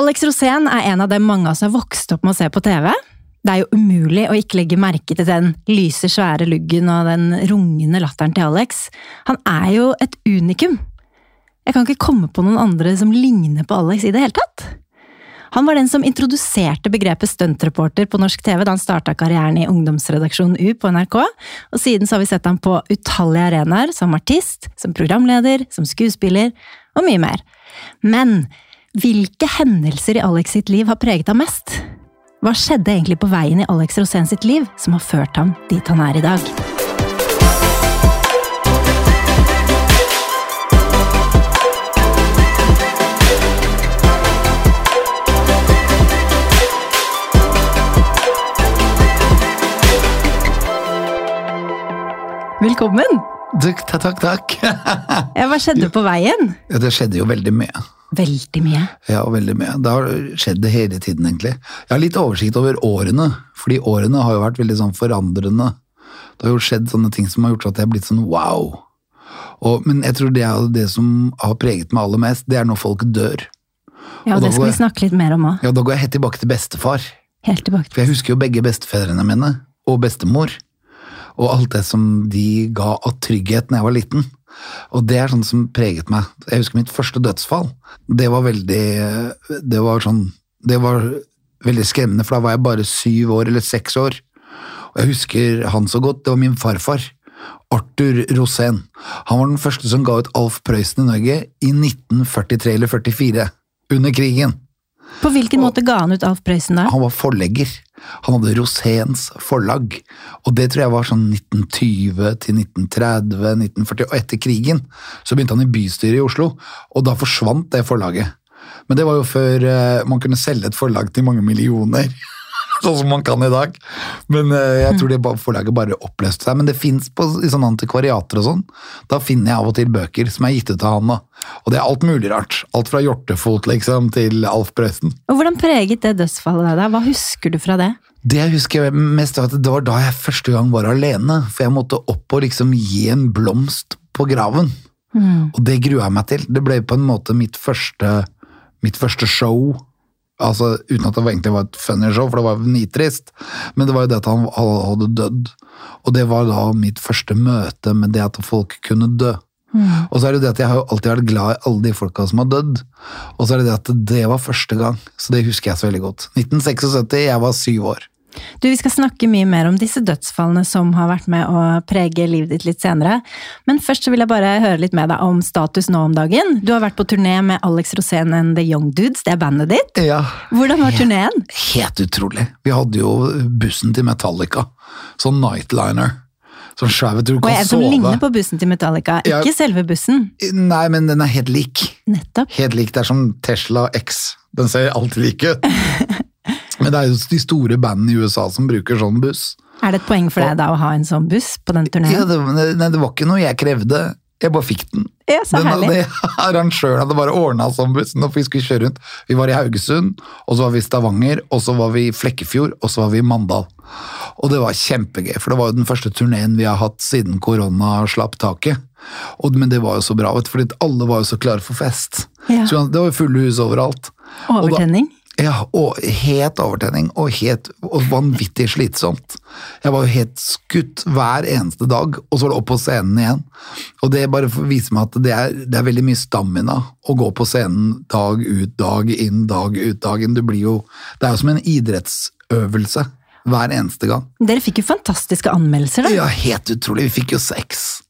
Alex Rosén er en av dem mange av oss har vokst opp med å se på TV. Det er jo umulig å ikke legge merke til den lyse, svære luggen og den rungende latteren til Alex. Han er jo et unikum. Jeg kan ikke komme på noen andre som ligner på Alex i det hele tatt. Han var den som introduserte begrepet stuntreporter på norsk TV da han starta karrieren i ungdomsredaksjonen U på NRK, og siden så har vi sett ham på utallige arenaer, som artist, som programleder, som skuespiller, og mye mer. Men hvilke hendelser i Alex sitt liv har preget ham mest? Hva skjedde egentlig på veien i Alex Rosén sitt liv som har ført ham dit han er i dag? Velkommen! Takk, takk, takk. Ja, hva skjedde på veien? Ja, det skjedde jo veldig mye. Veldig mye. Ja, veldig mye. Det har skjedd det hele tiden, egentlig. Jeg har litt oversikt over årene, fordi årene har jo vært veldig sånn forandrende. Det har jo skjedd sånne ting som har gjort at jeg har blitt sånn wow. Og, men jeg tror det er det som har preget meg aller mest, det er når folk dør. Ja, Og det skal jeg, vi snakke litt mer om òg. Ja, da går jeg helt tilbake til bestefar. Helt tilbake. til. For jeg husker jo begge bestefedrene mine, og bestemor. Og alt det som de ga av trygghet da jeg var liten. Og det er sånn som preget meg. Jeg husker mitt første dødsfall. Det var veldig Det var sånn Det var veldig skremmende, for da var jeg bare syv år eller seks år. Og jeg husker han så godt. Det var min farfar. Arthur Rosén. Han var den første som ga ut Alf Prøysen i Norge i 1943 eller 44. Under krigen. På hvilken måte ga han ut Alf Prøysen da? Han var forlegger. Han hadde Roséns forlag, og det tror jeg var sånn 1920 til 1930, 1940, og etter krigen så begynte han i bystyret i Oslo, og da forsvant det forlaget. Men det var jo før eh, man kunne selge et forlag til mange millioner, sånn som man kan i dag. Men eh, jeg tror det forlaget bare oppløste seg. Men det fins i sånne antikvariater og sånn. Da finner jeg av og til bøker som er gitt ut av han. da. Og det er alt mulig rart. Alt fra hjortefot liksom, til Alf Prøysen. Hvordan preget det dødsfallet deg? da? Hva husker du fra det? Det husker jeg mest at det var da jeg første gang var alene, for jeg måtte opp og liksom gi en blomst på graven. Og det grua jeg meg til. Det ble på en måte mitt første, mitt første show. Altså, Uten at det egentlig var et funny show, for det var nitrist. Men det var jo det at han hadde dødd. Og det var da mitt første møte med det at folk kunne dø. Og så er det det at jeg har jo alltid vært glad i alle de folka som har dødd. Og så er det det at det var første gang, så det husker jeg så veldig godt. 1976, jeg var syv år. Du, Vi skal snakke mye mer om disse dødsfallene som har vært med å prege livet ditt litt senere. Men først så vil jeg bare høre litt med deg om status nå om dagen. Du har vært på turné med Alex Rosén and The Young Dudes, det er bandet ditt. Ja, Hvordan var turneen? Helt utrolig. Vi hadde jo bussen til Metallica. Sånn nightliner. Sånn svær, vet du, du Og kan en som sove. ligner på bussen til Metallica, Ja. ikke selve bussen. Nei, men den er helt lik. Nettopp. Helt lik. Det er som Tesla X. Den ser alltid lik ut. Men det er jo de store bandene i USA som bruker sånn buss. Er det et poeng for deg da å ha en sånn buss på den Ja, det, nei, det var ikke noe jeg krevde. Jeg bare fikk den. Ja, så Den herlig. Den arrangøren hadde bare ordna sånn buss. for vi skulle kjøre rundt. Vi var i Haugesund, og så var vi i Stavanger, og så var vi i Flekkefjord, og så var vi i Mandal. Og det var kjempegøy, for det var jo den første turneen vi har hatt siden korona slapp taket. Og, men det var jo så bra, vet du, fordi alle var jo så klare for fest. Ja. Så det var jo fulle hus overalt. Overtenning? Ja, og het overtenning, og helt og vanvittig slitsomt. Jeg var jo helt skutt hver eneste dag, og så var det opp på scenen igjen. Og det bare for å vise meg at det er, det er veldig mye stamina å gå på scenen dag ut, dag inn, dag ut, dag inn. Du blir jo, det er jo som en idrettsøvelse hver eneste gang. Dere fikk jo fantastiske anmeldelser, da. Ja, helt utrolig. Vi fikk jo sex.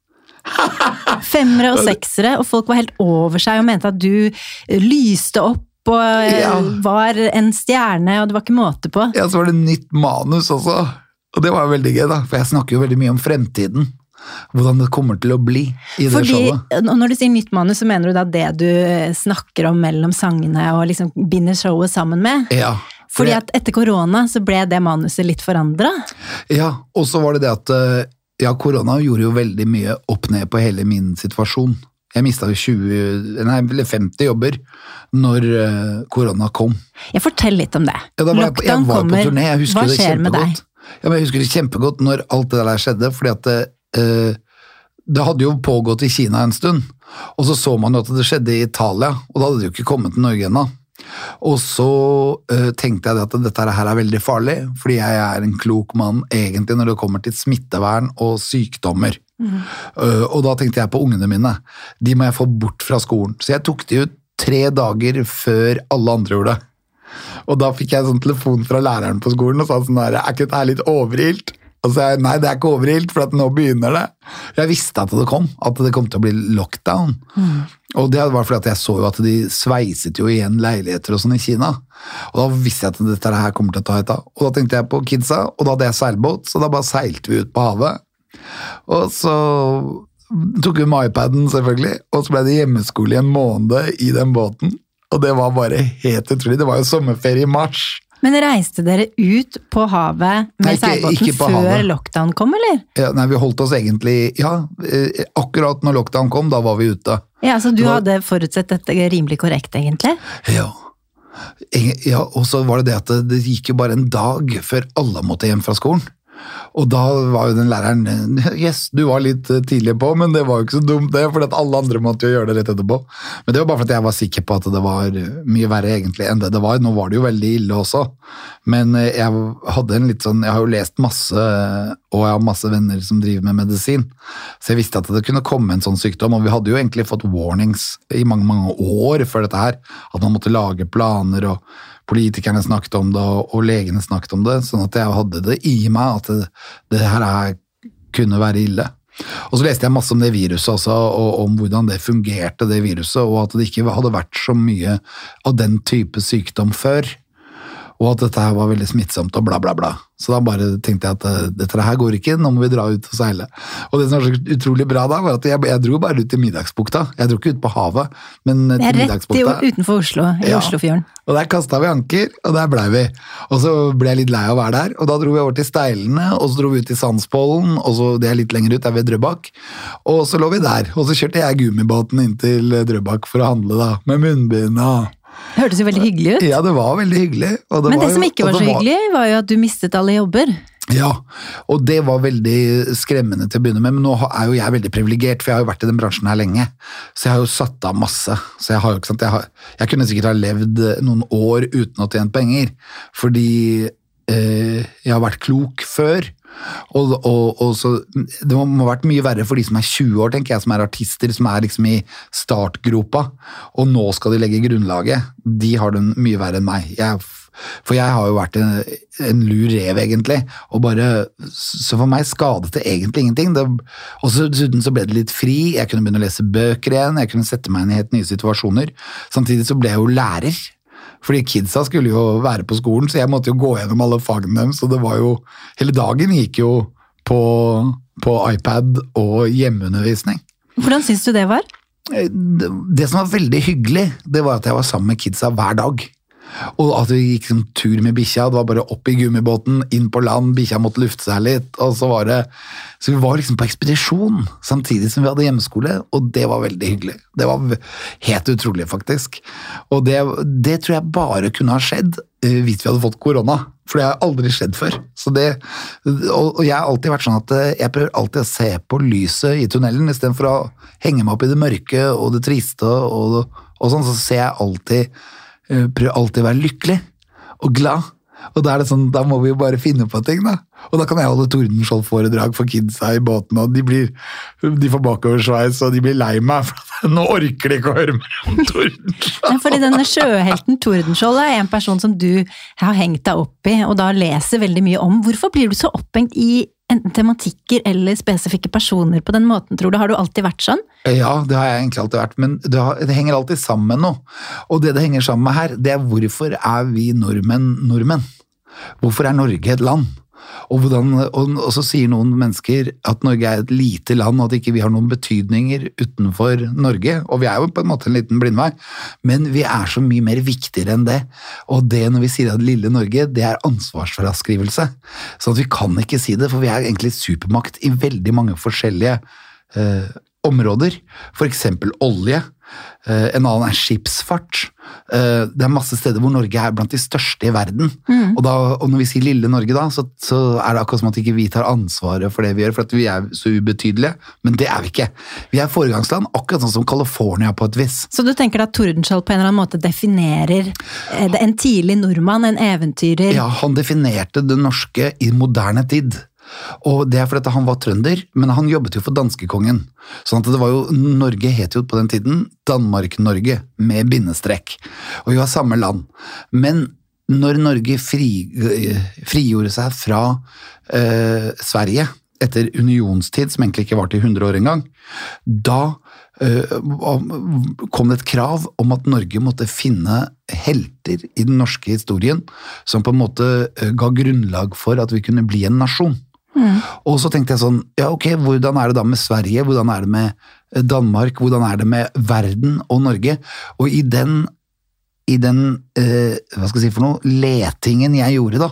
Femmere og seksere, og folk var helt over seg og mente at du lyste opp og eh, Ja. var en stjerne, og det var ikke måte på. Ja, så var det nytt manus også. Og det var veldig gøy, da, for jeg snakker jo veldig mye om fremtiden. Hvordan det kommer til å bli i det Fordi, showet. Når du sier nytt manus, så mener du da det du snakker om mellom sangene og liksom binder showet sammen med? Ja, for Fordi at etter korona så ble det manuset litt forandra? Ja, og så var det det at eh, ja, korona gjorde jo veldig mye opp ned på hele min situasjon. Jeg mista 20, nei, eller 50 jobber når eh, korona kom. Jeg Fortell litt om det. Ja, da var jeg, jeg var kommer. på turné, jeg husker Hva det skjer med deg? kjempegodt. Ja, men jeg husker det kjempegodt når alt det der skjedde, fordi at det, eh, det hadde jo pågått i Kina en stund. Og så så man jo at det skjedde i Italia, og da hadde det jo ikke kommet til Norge ennå. Og så uh, tenkte jeg at dette her er veldig farlig, fordi jeg er en klok mann egentlig når det kommer til smittevern og sykdommer. Uh, og da tenkte jeg på ungene mine. De må jeg få bort fra skolen. Så jeg tok de ut tre dager før alle andre gjorde det. Og da fikk jeg sånn telefon fra læreren på skolen og sa sånn her, er ikke dette litt overilt? Og så jeg nei, det er ikke overilt, for nå begynner det. Jeg visste at det kom, at det kom til å bli lockdown. Mm. Og det var fordi at jeg så jo at de sveiset jo igjen leiligheter og sånn i Kina. Og da visste jeg at dette her kommer til å ta et av. Og da tenkte jeg på kidsa, og da hadde jeg seilbåt, så da bare seilte vi ut på havet. Og så tok med iPaden, selvfølgelig, og så ble det hjemmeskole i en måned i den båten. Og det var bare helt utrolig. Det var jo sommerferie i mars. Men reiste dere ut på havet med seilbåten før havet. lockdown kom, eller? Ja, nei, vi holdt oss egentlig Ja, eh, akkurat når lockdown kom, da var vi ute. Ja, Så du var... hadde forutsett dette rimelig korrekt, egentlig? Ja. ja og så var det det at det gikk jo bare en dag før alle måtte hjem fra skolen. Og da var jo den læreren Yes, du var litt eh, tidlig på, men det var jo ikke så dumt, det, for alle andre måtte jo gjøre det rett etterpå. Men det var bare fordi jeg var sikker på at det var mye verre egentlig enn det det var. Nå var det jo veldig ille også, men eh, jeg hadde en litt sånn Jeg har jo lest masse, og jeg har masse venner som driver med medisin, så jeg visste at det kunne komme en sånn sykdom, og vi hadde jo egentlig fått warnings i mange, mange år før dette her, at man måtte lage planer og politikerne snakket om det, og legene snakket om det, sånn at jeg hadde det i meg at det, det her er, kunne være ille. Og så leste jeg masse om det viruset også, og om hvordan det fungerte, det viruset, og at det ikke hadde vært så mye av den type sykdom før og at dette her var veldig smittsomt og bla, bla, bla. Så da bare tenkte jeg at eh, dette her går ikke, nå må vi dra ut og seile. Og det som var så utrolig bra da, var at jeg, jeg dro bare ut til Middagsbukta. Jeg dro ikke ut på havet, men til Middagsbukta. Det er rett utenfor Oslo, i ja. Oslofjorden. Og der kasta vi anker, og der blei vi. Og så ble jeg litt lei av å være der, og da dro vi over til Steilene, og så dro vi ut til Sandspollen, og så det er litt lenger ut, der ved Drøbak. Og så lå vi der, og så kjørte jeg gummibåten inn til Drøbak for å handle, da, med munnbind og det hørtes jo veldig hyggelig ut. Ja, det var veldig hyggelig. Det Men det jo, som ikke var så var... hyggelig, var jo at du mistet alle jobber. Ja, og det var veldig skremmende til å begynne med, men nå er jo jeg veldig privilegert, for jeg har jo vært i den bransjen her lenge. Så jeg har jo satt av masse. Så jeg har jo ikke sant, jeg, har, jeg kunne sikkert ha levd noen år uten å tjene penger, fordi eh, jeg har vært klok før. Og, og, og så, det må, ha vært mye verre for de som er 20 år, tenker jeg, som er artister, som er liksom i startgropa, og nå skal de legge grunnlaget. De har det mye verre enn meg. Jeg, for jeg har jo vært en, en lur rev, egentlig. og bare, Så for meg skadet det egentlig ingenting. Det, og så, dessuten så ble det litt fri, jeg kunne begynne å lese bøker igjen, jeg kunne sette meg inn i helt nye situasjoner. Samtidig så ble jeg jo lærer. Fordi kidsa skulle jo være på skolen, så jeg måtte jo gå gjennom alle fagene deres. Så det var jo Hele dagen gikk jo på, på iPad og hjemmeundervisning. Hvordan syns du det var? Eh, det, det som var veldig hyggelig, det var at jeg var sammen med kidsa hver dag. Og at vi gikk en tur med bikkja. Det var bare opp i gummibåten, inn på land, bikkja måtte lufte seg litt. og Så var det, så vi var liksom på ekspedisjon samtidig som vi hadde hjemmeskole, og det var veldig hyggelig. Det var helt utrolig, faktisk. Og det, det tror jeg bare kunne ha skjedd eh, hvis vi hadde fått korona. For det har aldri skjedd før. Det, og jeg har alltid vært sånn at eh, jeg prøver alltid å se på lyset i tunnelen istedenfor å henge meg opp i det mørke og det triste. og, og sånn, Så ser jeg alltid prøv alltid å være lykkelig og glad. Og da er det sånn, da må vi jo bare finne på ting, da. Og da kan jeg holde Tordenskjold-foredrag for kidsa i båten, og de, blir, de får bakoversveis, og de blir lei meg. for Nå orker de ikke å høre mer om Tordenskjold! fordi denne sjøhelten Tordenskjold er en person som du har hengt deg opp i, og da leser veldig mye om. Hvorfor blir du så opphengt i enten tematikker eller spesifikke personer på den måten, tror du? Har du alltid vært sånn? Ja, det har jeg egentlig alltid vært, men det, har, det henger alltid sammen med noe. Og det det henger sammen med her, det er hvorfor er vi nordmenn nordmenn? Hvorfor er Norge et land? Og, hvordan, og, og, så sier noen mennesker at Norge er et lite land, og at ikke vi har noen betydninger utenfor Norge. Og vi er jo på en måte en liten blindvei, men vi er så mye mer viktigere enn det. Og det når vi sier at lille Norge, det er ansvarsfraskrivelse. Så at vi kan ikke si det, for vi er egentlig supermakt i veldig mange forskjellige uh, områder, f.eks. olje. Eh, en annen er skipsfart. Eh, det er masse steder hvor Norge er blant de største i verden. Mm. Og, da, og når vi sier lille Norge, da, så, så er det akkurat som at ikke vi tar ansvaret for det vi gjør, for at vi er så ubetydelige. Men det er vi ikke. Vi er foregangsland, akkurat sånn som California på et vis. Så du tenker at Tordenskjold på en eller annen måte definerer eh, en tidlig nordmann, en eventyrer? Ja, han definerte det norske i moderne tid. Og det er fordi han var trønder, men han jobbet jo for danskekongen. Sånn at det var jo, Norge het jo på den tiden Danmark-Norge, med bindestrek. Og vi var samme land. Men når Norge fri, frigjorde seg fra eh, Sverige etter unionstid, som egentlig ikke var til 100 år engang, da eh, kom det et krav om at Norge måtte finne helter i den norske historien som på en måte eh, ga grunnlag for at vi kunne bli en nasjon. Og så tenkte jeg sånn, ja ok, hvordan er det da med Sverige, hvordan er det med eh, Danmark, hvordan er det med verden og Norge? Og i den, i den eh, hva skal jeg si for noe, letingen jeg gjorde da,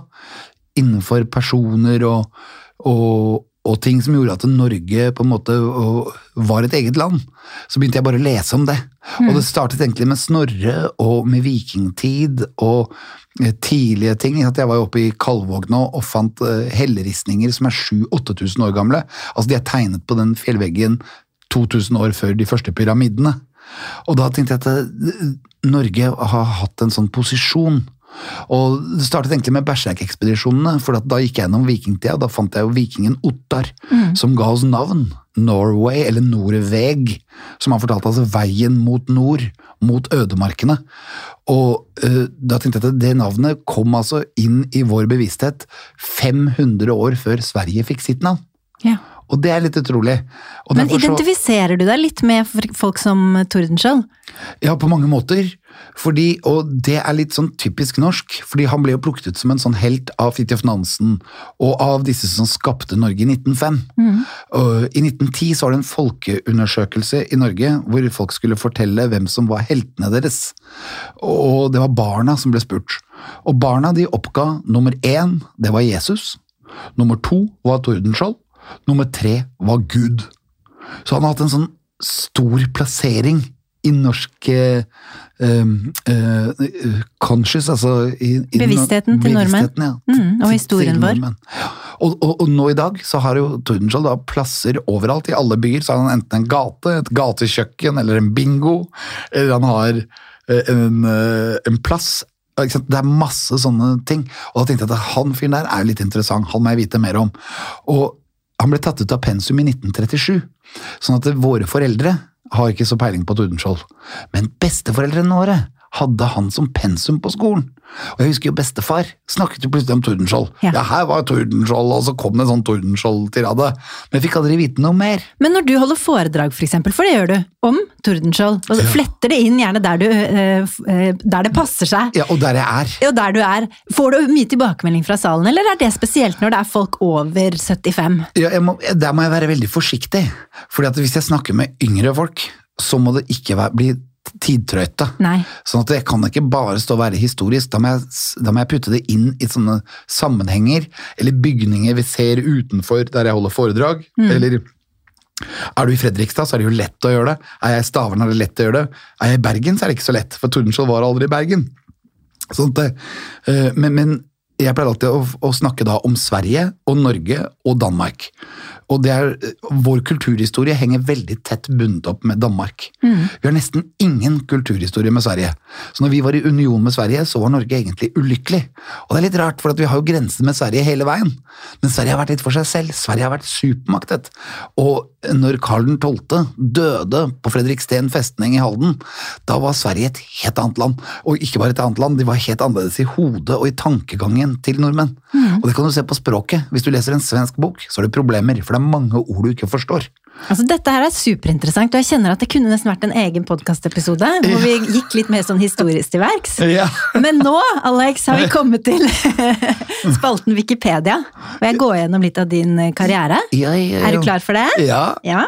innenfor personer og, og, og ting som gjorde at Norge på en måte var et eget land, så begynte jeg bare å lese om det. Og det startet egentlig med Snorre og med vikingtid og eh, tidlige ting. Jeg var jo oppe i Kalvåg nå og fant eh, helleristninger som er 7000-8000 år gamle. Altså De er tegnet på den fjellveggen 2000 år før de første pyramidene. Og da tenkte jeg at eh, Norge har hatt en sånn posisjon. Og Det startet egentlig med Berserk-ekspedisjonene, for da gikk jeg gjennom vikingtida. Da fant jeg jo vikingen Ottar, som ga oss navn. Norway, eller Norveg, som han fortalte altså veien mot nord, mot ødemarkene. Og uh, da tenkte jeg at det navnet kom altså inn i vår bevissthet 500 år før Sverige fikk sitt navn. Ja. Og det er litt utrolig. Og Men identifiserer så- du deg litt med folk som Tordenskjold? Ja, på mange måter. Fordi, og det er litt sånn typisk norsk, fordi han ble jo plukket ut som en sånn helt av Fridtjof Nansen og av disse som skapte Norge i 1905. Og I 1910 så var det en folkeundersøkelse i Norge hvor folk skulle fortelle hvem som var heltene deres. Og det var barna som ble spurt. Og barna de oppga nummer én, det var Jesus. Nummer to var Tordenskjold. Nummer tre var Gud. Så han har hatt en sånn stor plassering i norsk um, eh, conscious, altså i, i Bevisstheten til nordmenn. Ja, Mm, og historien vår. Ja. Og, og, og nå i dag så har jo Tordenskjold da plasser overalt. I alle byer så har han enten en gate, et gatekjøkken eller en bingo. Eller han har en, en plass. Det er masse sånne ting. Og da tenkte jeg at han fyren der er litt interessant, han må jeg vite mer om. Og han ble tatt ut av pensum i 1937, sånn at våre foreldre har ikke så peiling på Tordenskjold. Men besteforeldrene våre hadde han som pensum på skolen. Og jeg husker jo bestefar snakket jo plutselig om Tordenskjold. Ja. Ja. her var Tordenskjold, og så kom det en sånn Tordenskjold-tirade. Men jeg fikk aldri vite noe mer. Men når du holder foredrag, for eksempel, for det gjør du, om Tordenskjold, og fletter det inn gjerne der, du, eh, eh, der det passer seg, Ja, Og der jeg er. og der du er, får du mye tilbakemelding fra salen, eller er det spesielt når det er folk over 75? Ja, må, der må jeg være veldig forsiktig. Fordi at hvis jeg snakker med yngre folk, så må det ikke være, bli tidtrøyte. Nei. Sånn at jeg kan ikke bare stå og være historisk, da må, jeg, da må jeg putte det inn i sånne sammenhenger, eller bygninger vi ser utenfor der jeg holder foredrag, eller er du i Fredrikstad, så er det jo lett å gjøre det. Er jeg i Stavern, er det lett å gjøre det. Er jeg i Bergen, så er det ikke så lett, for Tordenskjold var aldri i Bergen. Sånn at, det, eh, men, men jeg pleier alltid å, å snakke da om Sverige og Norge og Danmark. Og det er, Vår kulturhistorie henger veldig tett bundet opp med Danmark. Vi har nesten ingen kulturhistorie med Sverige. Så når vi var i union med Sverige, så var Norge egentlig ulykkelig. Og det er litt rart, for vi har jo grensen med Sverige hele veien. Men Sverige har vært litt for seg selv. Sverige har vært supermaktet. Og når Karl 12. døde på Fredriksten festning i Halden, da var Sverige et helt annet land. Og ikke bare et annet land, de var helt annerledes i hodet og i tankegangen til nordmenn. Og det kan du se på språket. Hvis du leser en svensk bok, så er det problemer, for det er mange ord du ikke forstår. Altså, dette her er superinteressant, og jeg kjenner at det kunne nesten vært en egen podkastepisode, hvor vi gikk litt mer sånn historisk til verks. Ja. Men nå, Alex, har vi kommet til spalten Wikipedia, og jeg går gjennom litt av din karriere. Ja. Er du klar for det? Ja.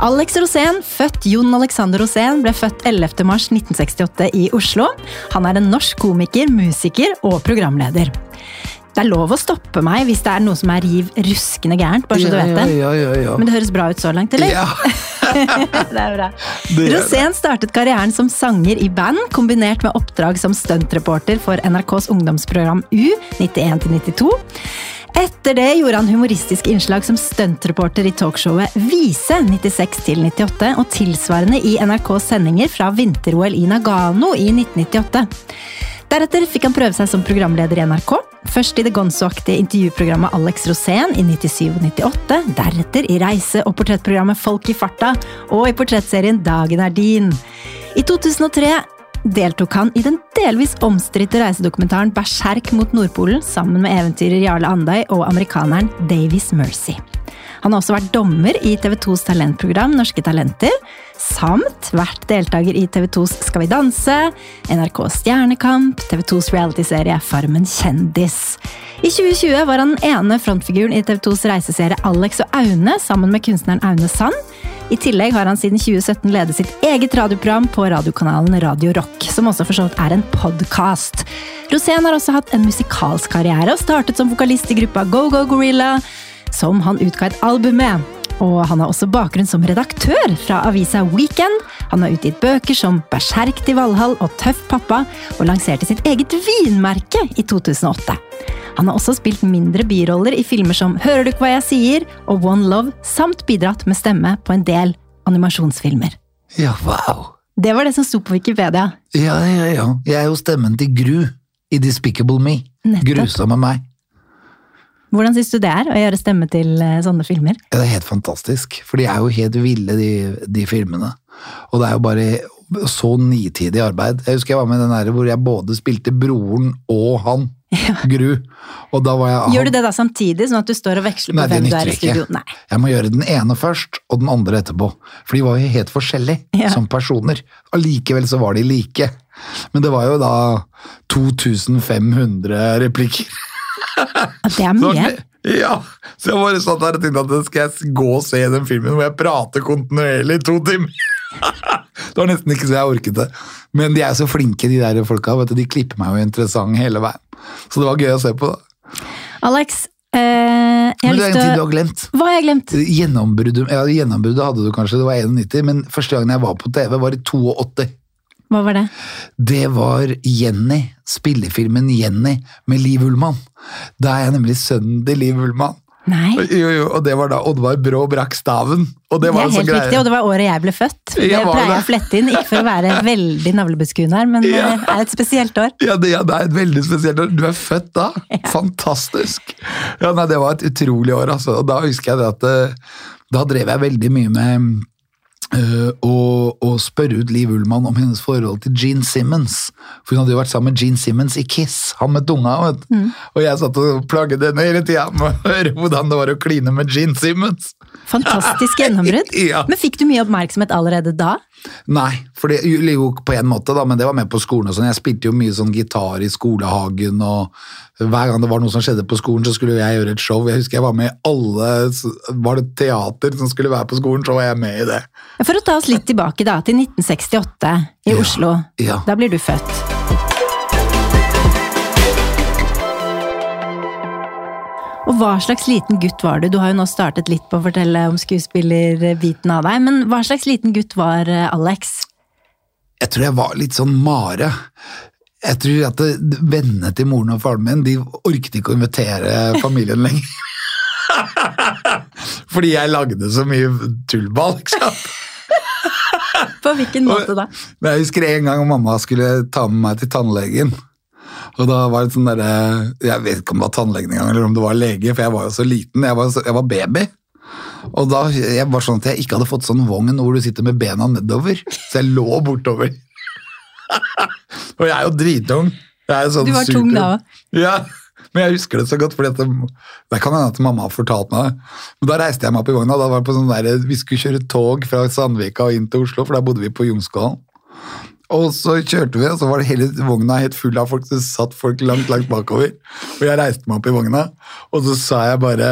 Alex Rosén, født Jon Alexander Rosén, ble født 11. mars 1968 i Oslo. Han er en norsk komiker, musiker og programleder. Det er lov å stoppe meg hvis det er noe som er riv ruskende gærent, bare så du vet det. Ja, ja, ja, ja. Men det høres bra ut så langt, eller? Ja. det er bra. Rosén startet karrieren som sanger i band, kombinert med oppdrag som stuntreporter for NRKs ungdomsprogram U 91-92. Etter det gjorde han humoristiske innslag som stuntreporter i talkshowet Vise 96-98, og tilsvarende i NRKs sendinger fra vinter-OL i Nagano i 1998. Deretter fikk han prøve seg som programleder i NRK. Først i det Gonzo-aktige intervjuprogrammet Alex Rosén i 97 og 98. Deretter i reise- og portrettprogrammet Folk i farta, og i portrettserien Dagen er din. I 2003 deltok han i den delvis omstridte reisedokumentaren Berserk mot Nordpolen sammen med eventyrer Jarle Andøy og amerikaneren Davies Mercy. Han har også vært dommer i TV 2s talentprogram Norske Talenter, samt vært deltaker i TV 2s Skal vi danse, NRKs Stjernekamp, TV 2s realityserie Farmen kjendis. I 2020 var han den ene frontfiguren i TV 2s reiseserie Alex og Aune sammen med kunstneren Aune Sand. I tillegg har han siden 2017 ledet sitt eget radioprogram på radiokanalen Radio Rock, som også for så vidt er en podkast. Rosén har også hatt en musikalsk karriere og startet som vokalist i gruppa Go Go Gorilla, som han utga et album med. Og han har også bakgrunn som redaktør fra avisa Weekend. Han har utgitt bøker som Berserk til Valhall og Tøff pappa, og lanserte sitt eget vinmerke i 2008. Han har også spilt mindre biroller i filmer som Hører du ikke hva jeg sier? og One Love, samt bidratt med stemme på en del animasjonsfilmer. Ja, wow. Det var det som sto på Wikipedia. Ja, ja, ja. Jeg er jo stemmen til Gru i Despicable Me. Nettopp. Grusomme meg. Hvordan syns du det er å gjøre stemme til eh, sånne filmer? Ja, det er helt fantastisk, for de er jo helt ville, de, de filmene. Og det er jo bare så nitidig arbeid. Jeg husker jeg var med i den der hvor jeg både spilte broren og han, Gru. Og da var jeg Gjør du det da samtidig, sånn at du står og veksler på Nei, hvem du er nytter i studio? ikke. Nei. Jeg må gjøre den ene først, og den andre etterpå. For de var jo helt forskjellige Ja. som personer. Allikevel så var de like. Men det var jo da 2500 replikker. Ja, Det er Så, mye. ja, så jeg bare satt der og tenkte at skal jeg gå og se den filmen hvor jeg prater kontinuerlig i to timer? det var nesten ikke så jeg orket det. Men de er så flinke, de der folka. Vet du, de klipper meg jo interessant hele veien. Så det var gøy å se på. da. Alex, eh, jeg har Men det er lyst en ting du har glemt. Hva har jeg glemt? Gjennombruddet ja, gjennombruddet hadde du kanskje, det var 91, men første gangen jeg var på TV, var i 82. Hva var det? Det var Jenny, spillefilmen Jenny med Liv Ullmann. Da er jeg nemlig sønnen til Liv Ullmann. Nei. Jo, jo, og det var da Oddvar Brå brakk staven. Og det Det er sånn helt greie. riktig, og det var året jeg ble født. Det Ja, pleier jeg å flette inn, ikke for å være veldig navlebeskuende her, men Ja. det er et spesielt år. Ja det, ja, det er et veldig spesielt år. Du er født da. Fantastisk. Ja, nei, Det var et utrolig år, altså. Og da husker jeg det at eh, da drev jeg veldig mye med eh, og, og, spørre ut Liv Ullmann om hennes forhold til Gene Simmons. For hun hadde jo vært sammen med Gene Simmons i Kiss, han med tunga. Vet. Mm. Og jeg satt og plaget henne hele tida med å høre hvordan det var å kline med Gene Simmons. Fantastisk gjennombrudd. Ja. Men fikk du mye oppmerksomhet allerede da? Nei, for det jo på en måte, da, men det var med på skolen og sånn. Jeg spilte jo mye sånn gitar i skolehagen, og hver gang det var noe som skjedde på skolen, så skulle jeg gjøre et show. Jeg husker jeg var med i alle Var det teater som skulle være på skolen, så var jeg med i det. For å ta oss litt tilbake da, til 1968 i Ja, Oslo. ja. Da blir du født. Og hva slags liten gutt var du? Du har jo nå startet litt på å fortelle om skuespillerbiten av deg, men hva slags liten gutt var eh, Alex? Jeg tror jeg var litt sånn mare. Jeg tror at Vennene til moren og faren min de orket ikke å invitere familien lenger. Fordi jeg lagde så mye tullball. ikke sant? På hvilken måte da? Jeg husker en gang mamma skulle ta med meg til tannlegen. Og da var det sånn derre Jeg vet ikke om det var tannlegen engang, eller om det var lege, for jeg var jo så liten. Jeg var, så, jeg var baby. Og da jeg var sånn at jeg ikke hadde fått sånn vogn hvor du sitter med bena nedover. Så jeg lå bortover. og jeg er jo dritung. Jeg er jo sånn Du var tung da òg. Ja, men jeg husker det så godt, fordi at det, det kan hende at mamma har fortalt meg det. Men da reiste jeg meg opp i vogna. Da var det på sånn der, Vi skulle kjøre tog fra Sandvika og inn til Oslo, for da bodde vi på Jungskollen. Og så kjørte vi, og så var det hele vogna helt full av folk. Så satt folk langt, langt bakover. Og jeg reiste meg opp i vogna, og så sa jeg bare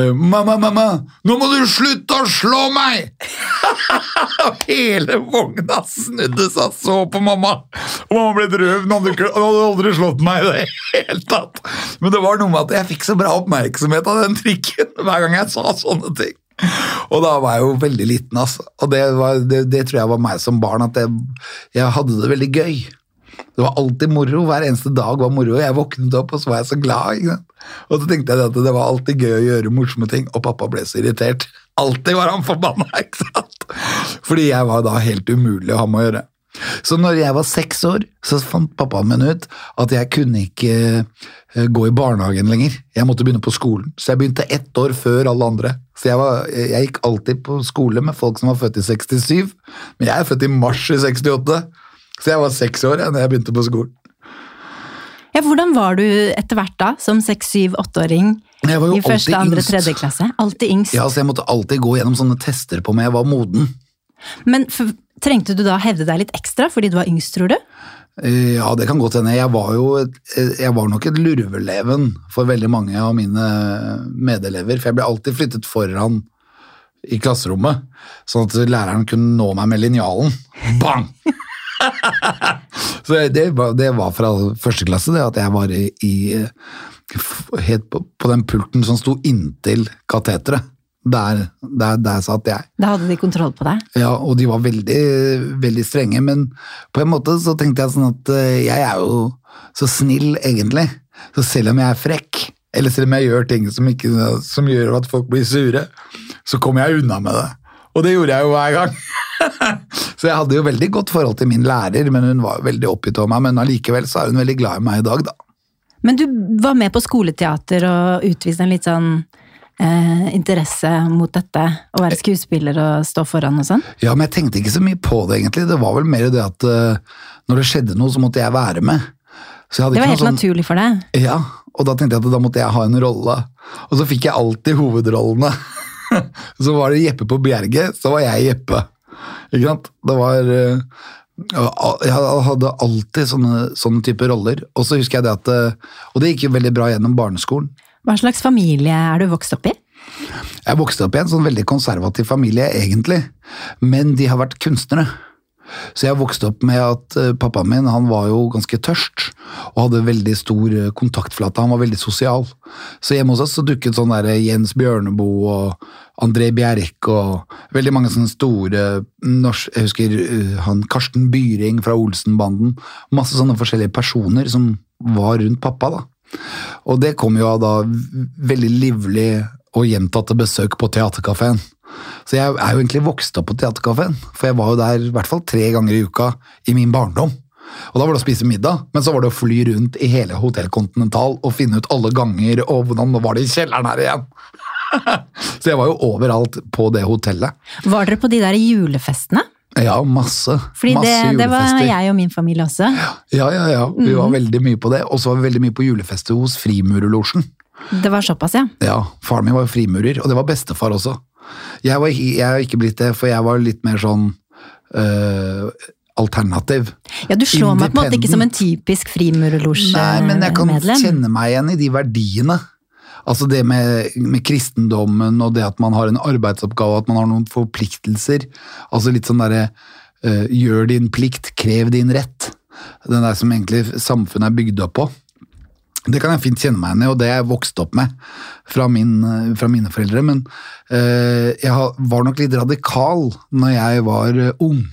eh, Mamma, mamma, nå må du slutte å slå meg! hele vogna snudde seg så på mamma. Og mamma ble drøv. Hun hadde aldri slått meg i det hele tatt. Men det var noe med at jeg fikk så bra oppmerksomhet av den trikken hver gang jeg sa sånne ting. Og da var jeg jo veldig liten, altså. Og det, var, det, det tror jeg var meg som barn, at jeg, jeg hadde det veldig gøy. Det var alltid moro. Hver eneste dag var moro. Jeg våknet opp, og så var jeg så glad. Og så tenkte jeg at det var alltid gøy å gjøre morsomme ting, og pappa ble så irritert. Alltid var han forbanna, ikke sant? Fordi jeg var da helt umulig å ha med å gjøre. Så når jeg var seks år, så fant pappaen min ut at jeg kunne ikke eh, gå i barnehagen lenger. Jeg måtte begynne på skolen. Så jeg begynte ett år før alle andre. Så jeg, var, jeg gikk alltid på skole med folk som var født i 67, men jeg er født i mars i 68. Så jeg var seks år da jeg begynte på skolen. Ja, hvordan var du etter hvert da, som seks, syv, åtteåring i første, andre, yngst. tredje klasse? Alltid yngst. Ja, så jeg måtte alltid gå gjennom sånne tester på om jeg var moden. Men for, trengte du da hevde deg litt ekstra fordi du var yngst, tror du? Eh, Ja, det kan godt hende. Jeg var jo eh, jeg var nok et lurveleven for veldig mange av mine medelever, for jeg ble alltid flyttet foran i klasserommet, sånn at læreren kunne nå meg med linjalen. Bang! Så det det var fra første klasse, det at jeg var i, i helt på, på den pulten som sto inntil kateteret. Der, der, der satt jeg. Da hadde de kontroll på deg. Ja, og de var veldig, veldig strenge, men på en måte så tenkte jeg sånn at eh, jeg er jo så snill, egentlig. Så selv om jeg er frekk, eller selv om jeg gjør ting som, ikke, som gjør at folk blir sure, så kommer jeg unna med det. Og det gjorde jeg jo hver gang. så jeg hadde jo veldig godt forhold til min lærer, men hun var veldig oppgitt over meg, men allikevel så er hun veldig glad i meg i dag, da. Men du var med på skoleteater og utviste en litt sånn eh, interesse mot dette? Å være skuespiller og stå foran og sånn? Ja, men jeg tenkte ikke så mye på det, egentlig. Det var vel mer det at eh, når det skjedde noe, så måtte jeg være med. Det var helt sånn- naturlig for deg? Ja, og da tenkte jeg at da måtte jeg ha en rolle. Og så fikk jeg alltid hovedrollene. så var det Jeppe på Bjerget, så var jeg Jeppe. Ikke sant? Det var eh, Jeg hadde alltid sånne, sånne type roller. Og så husker jeg det at eh, Og det gikk jo veldig bra gjennom barneskolen. Hva slags familie er du vokst opp i? Jeg vokste opp i en sånn veldig konservativ familie, egentlig. Men de har vært kunstnere. Så jeg vokste opp med at eh, pappaen min han var jo ganske tørst, og hadde veldig stor eh, kontaktflate. Han var veldig sosial. Så hjemme hos oss så dukket sånn der Jens Bjørneboe og André Bjerk og veldig mange sånne store norsk, Jeg husker eh, han Karsten Byring fra Olsenbanden. Masse sånne forskjellige personer som var rundt pappa, da. Og det kom jo av da veldig livlig og gjentatte besøk på Theatercaféen. Så jeg er jo egentlig vokst opp på Theatercaféen, for jeg var jo der i hvert fall tre ganger i uka i min barndom. Og da var det å spise middag, men så var det å fly rundt i hele Hotell Continental og finne ut alle ganger, og hvordan var det i kjelleren her igjen? så jeg var jo overalt på det hotellet. Var dere på de der julefestene? Ja, masse. Fordi masse det, det var jeg og min familie også. Ja, ja, ja. Vi var veldig mye på det. Og så var vi veldig mye på julefester hos Frimurerlosjen. Det var såpass, ja. Ja, faren min var jo frimurer, og det var bestefar også. Jeg var jeg har ikke blitt det, for jeg var litt mer sånn øh, alternativ. Ja, Du slår meg på en måte ikke som en typisk frimurerlosjemedlem. Nei, men jeg kan kjenne meg igjen i de verdiene. Altså det med, med kristendommen og det at man har en arbeidsoppgave, at man har noen forpliktelser. Altså litt sånn derre uh, gjør din plikt, krev din rett. Den der som egentlig samfunnet er bygd opp på. Det kan jeg fint kjenne meg igjen i, og det er jeg vokst opp med fra, min, fra mine foreldre. Men uh, jeg var nok litt radikal når jeg var øh, ung.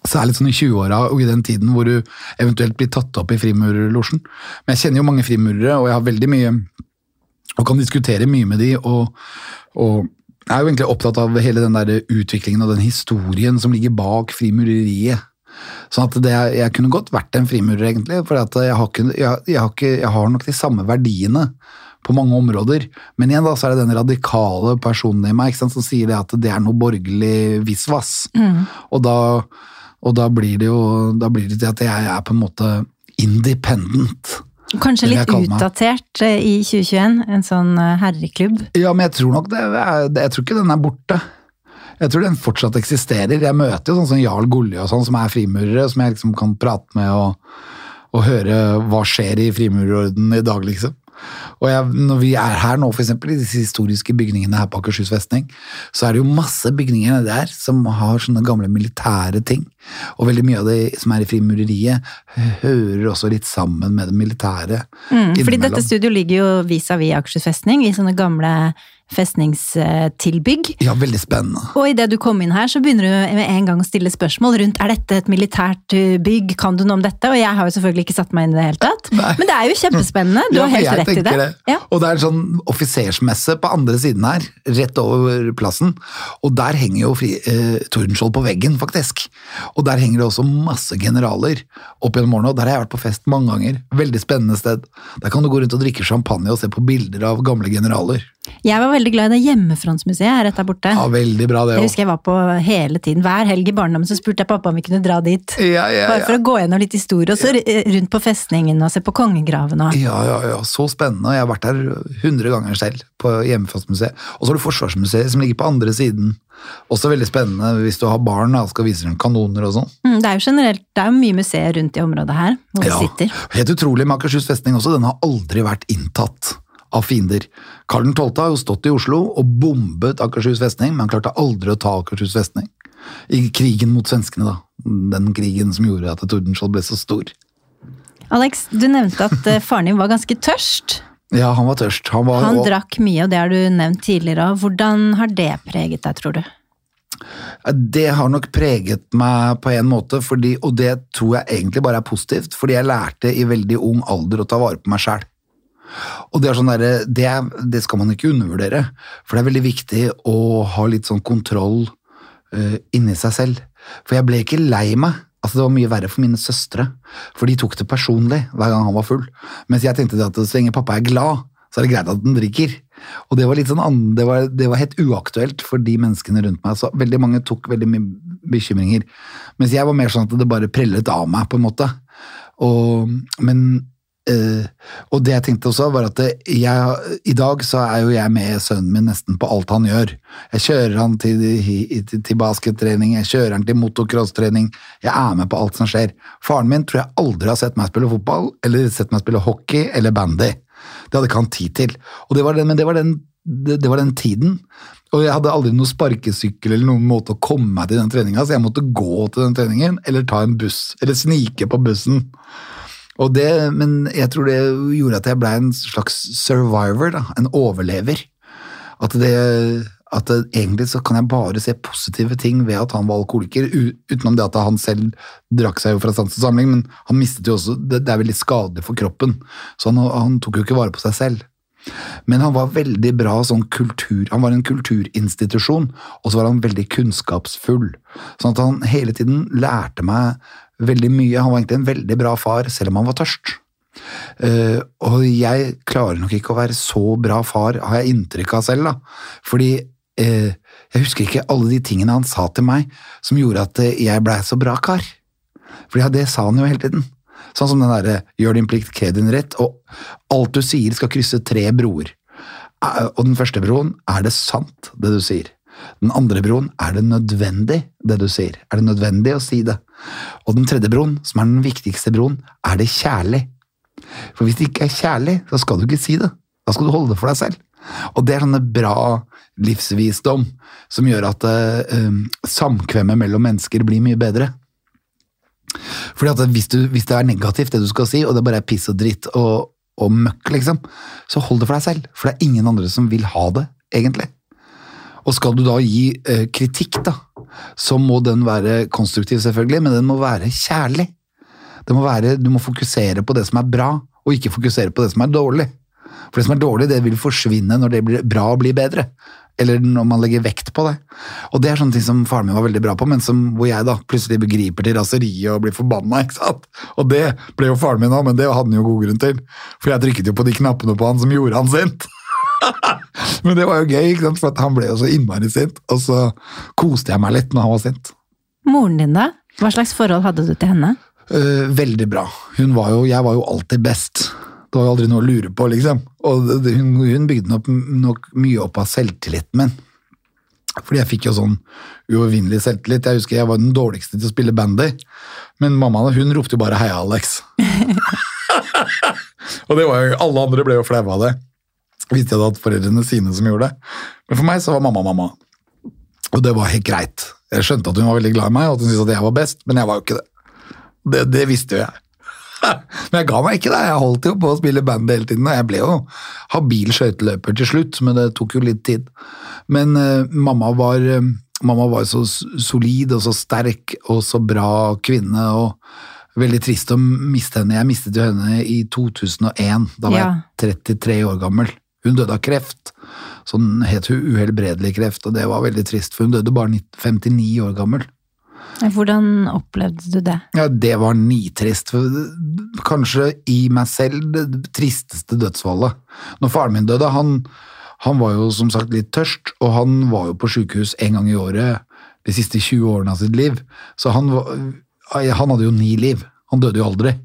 Særlig sånn i 20-åra og i den tiden hvor du eventuelt blir tatt opp i frimurerlosjen. Men jeg kjenner jo mange frimurere, og jeg har veldig mye og kan diskutere mye med de, og, og jeg er jo egentlig opptatt av hele den der utviklingen og den historien som ligger bak frimureriet. Sånn at det, jeg kunne godt vært en frimurer, egentlig, for at jeg, har ikke, jeg, jeg, har ikke, jeg har nok de samme verdiene på mange områder. Men igjen da, så er det den radikale personen i meg sant, som sier det at det er noe borgerlig visvas. Og, da, og da blir det jo da blir det til at jeg er på en måte independent. Kanskje litt utdatert eh, i 2021, en sånn eh, herreklubb. Ja, men jeg tror nok det Jeg tror ikke den er borte. Jeg tror den fortsatt eksisterer. Jeg møter jo sånn som Jarl Gulli og sånn, som er frimurere, som jeg liksom kan prate med og, og høre hva skjer i frimurerordenen i dag, liksom. Og jeg, når vi er her nå, eksempel, i disse historiske bygningene her på Akershus festning, så er det jo masse bygninger der som har sånne gamle militære ting. Og veldig mye av det som er i frimureriet, hører også litt sammen med det militære. Mm, fordi dette studioet ligger jo vis-à-vis Akershus festning, i sånne gamle festningstilbygg. Ja, veldig spennende. Og idet du kom inn her, så begynner du med en gang å stille spørsmål rundt er dette et militært uh, bygg, kan du noe om dette? Og jeg har jo selvfølgelig ikke satt meg inn i det hele tatt. Nei. Men det er jo kjempespennende, du Ja, har helt rett i det. tenker Ja. Og det er en sånn offisersmesse på andre siden her, rett over plassen. Og der henger jo fri, eh, Tordenskjold på veggen, faktisk. Og der henger det også masse generaler opp gjennom årene, og der har jeg vært på fest mange ganger. Veldig spennende sted. Der kan du gå rundt og drikke champagne og se på bilder av gamle generaler. Jeg var veldig glad i det hjemmefrontsmuseet rett der borte. Ja, veldig bra det Jeg òg. husker jeg var på hele tiden. Hver helg i barndommen så spurte jeg pappa om vi kunne dra dit. Ja, ja, Bare for å gå gjennom litt historie, og så r- rundt på festningen og se på kongegraven og Ja, ja, ja, så spennende. Jeg har vært der hundre ganger selv, på hjemmefrontsmuseet. Og så har du Forsvarsmuseet som ligger på andre siden. Også veldig spennende hvis du har barn og skal vise dem kanoner og sånn. mm, Det er jo generelt, det er jo mye museer rundt i området her, hvor vi sitter. Helt utrolig med Akershus festning også. Den har aldri vært inntatt av fiender. Karl 12. har jo stått i Oslo og bombet Akershus festning, men han klarte aldri å ta Akershus festning. I krigen mot svenskene, da. Den krigen som gjorde at Tordenskjold ble så stor. Alex, du nevnte at eh, faren din var ganske tørst. Ja, han var tørst. Han var, Han drakk mye, og det har du nevnt tidligere. òg. Hvordan har det preget deg, tror du? Det har nok preget meg på en måte, fordi, og det tror jeg egentlig bare er positivt, fordi jeg lærte i veldig ung alder å ta vare på meg sjæl. Og det, er sånn derre- det, det skal man ikke undervurdere, for det er veldig viktig å ha litt sånn kontroll uh, inni seg selv. For jeg ble ikke lei meg. Altså Det var mye verre for mine søstre, for de tok det personlig hver gang han var full. Mens jeg tenkte at så lenge pappa er glad, så er det greit at den drikker. Og det var litt sånn det var, det var helt uaktuelt for de menneskene rundt meg. Så veldig mange tok veldig mye bekymringer. Mens jeg var mer sånn at det bare prellet av meg, på en måte. Og, men eh, Og det jeg tenkte også, var at jeg, i dag så er jo jeg med sønnen min nesten på alt han gjør. Jeg kjører han til, til, til baskettrening, jeg kjører han til motocross-trening. Jeg er med på alt som skjer. Faren min tror jeg aldri har sett meg spille fotball, eller sett meg spille hockey eller bandy. Det hadde ikke han tid til. Det den, men det var den, det, det var den tiden. Og jeg hadde aldri noen sparkesykkel eller noen måte å komme meg til den treninga, så jeg måtte gå til den treningen, eller ta en buss, eller snike på bussen. Og det, men jeg tror det gjorde at jeg ble en slags survivor, da, en overlever. At det, at egentlig så kan jeg bare se positive ting ved at han var alkoholiker, utenom det at han selv drakk seg jo fra sans og samling, men han mistet jo også, det, det er veldig skadelig for kroppen, så han, han tok jo ikke vare på seg selv. Men han var veldig bra sånn kultur, han var en kulturinstitusjon, og så var han veldig kunnskapsfull. Sånn at han hele tiden lærte meg veldig mye. Han var egentlig en veldig bra far, selv om han var tørst. Uh, og jeg klarer nok ikke å være så bra far, har jeg inntrykk av selv, da. Fordi uh, jeg husker ikke alle de tingene han sa til meg som gjorde at eh, jeg blei så bra kar. For ja, det sa han jo hele tiden. Sånn som den derre 'gjør din plikt, krev din rett', og alt du sier skal krysse tre broer. Og den første broen, er det sant, det du sier? Den andre broen, er det nødvendig, det du sier? Er det nødvendig å si det? Og den tredje broen, som er den viktigste broen, er det kjærlig? For hvis det ikke er kjærlig, så skal du ikke si det. Da skal du holde det for deg selv. Og det er sånne bra livsvisdom som gjør at eh, samkvemmet mellom mennesker blir mye bedre. Fordi at hvis, du, hvis det er negativt det du skal si, og det bare er piss og dritt og, og møkk, liksom, så hold det for deg selv. For det er ingen andre som vil ha det, egentlig. Og skal du da gi eh, kritikk, da, så må den være konstruktiv, selvfølgelig, men den må være kjærlig. Må være, du må fokusere på det som er bra, og ikke fokusere på det som er dårlig. For det som er dårlig, det vil forsvinne når det blir bra og blir bedre. Eller når man legger vekt på det. Og det er sånne ting som faren min var veldig bra på, men som, hvor jeg da plutselig begriper til raseriet og blir forbanna. ikke sant? Og det ble jo faren min òg, men det hadde han jo god grunn til. For jeg trykket jo på de knappene på han som gjorde han sint. men det var jo gøy, ikke sant? for at han ble jo så innmari sint. Og så koste jeg meg litt når han var sint. Moren din, da? Hva slags forhold hadde du til henne? Uh, veldig bra. Hun var jo, jeg var jo alltid best. Det var jo aldri noe å lure på, liksom. Og hun, hun bygde nok, nok mye opp av selvtilliten min. Fordi jeg fikk jo sånn uovervinnelig selvtillit. Jeg husker jeg var den dårligste til å spille bandy, men mamma hun ropte jo bare 'heia, Alex'. og det var jo, alle andre ble jo flaue av det. Hvis de hadde hatt foreldrene sine som gjorde det. Men for meg så var mamma mamma. Og det var helt greit. Jeg skjønte at hun var veldig glad i meg, og at hun syntes at jeg var best, men jeg var jo ikke det. Det, det visste jo jeg. Men jeg ga meg ikke, det. Jeg holdt jo på å spille band hele tiden. Og jeg ble jo habil skøyteløper til slutt, men det tok jo litt tid. Men uh, mamma var uh, Mamma var så solid og så sterk og så bra kvinne. og Veldig trist å miste henne. Jeg mistet jo henne i 2001. Da var Ja. jeg 33 år gammel. Hun døde av kreft. Sånn het hun uhelbredelig kreft, og det var veldig trist, for hun døde bare 59 år gammel. Hvordan opplevde du det? Ja, det var nitrist. Kanskje i meg selv det tristeste dødsfallet. Når faren min døde, han, han var jo som sagt litt tørst, og han var jo på sykehus en gang i året de siste 20 årene av sitt liv. Så han, han hadde jo ni liv. Han døde jo aldri.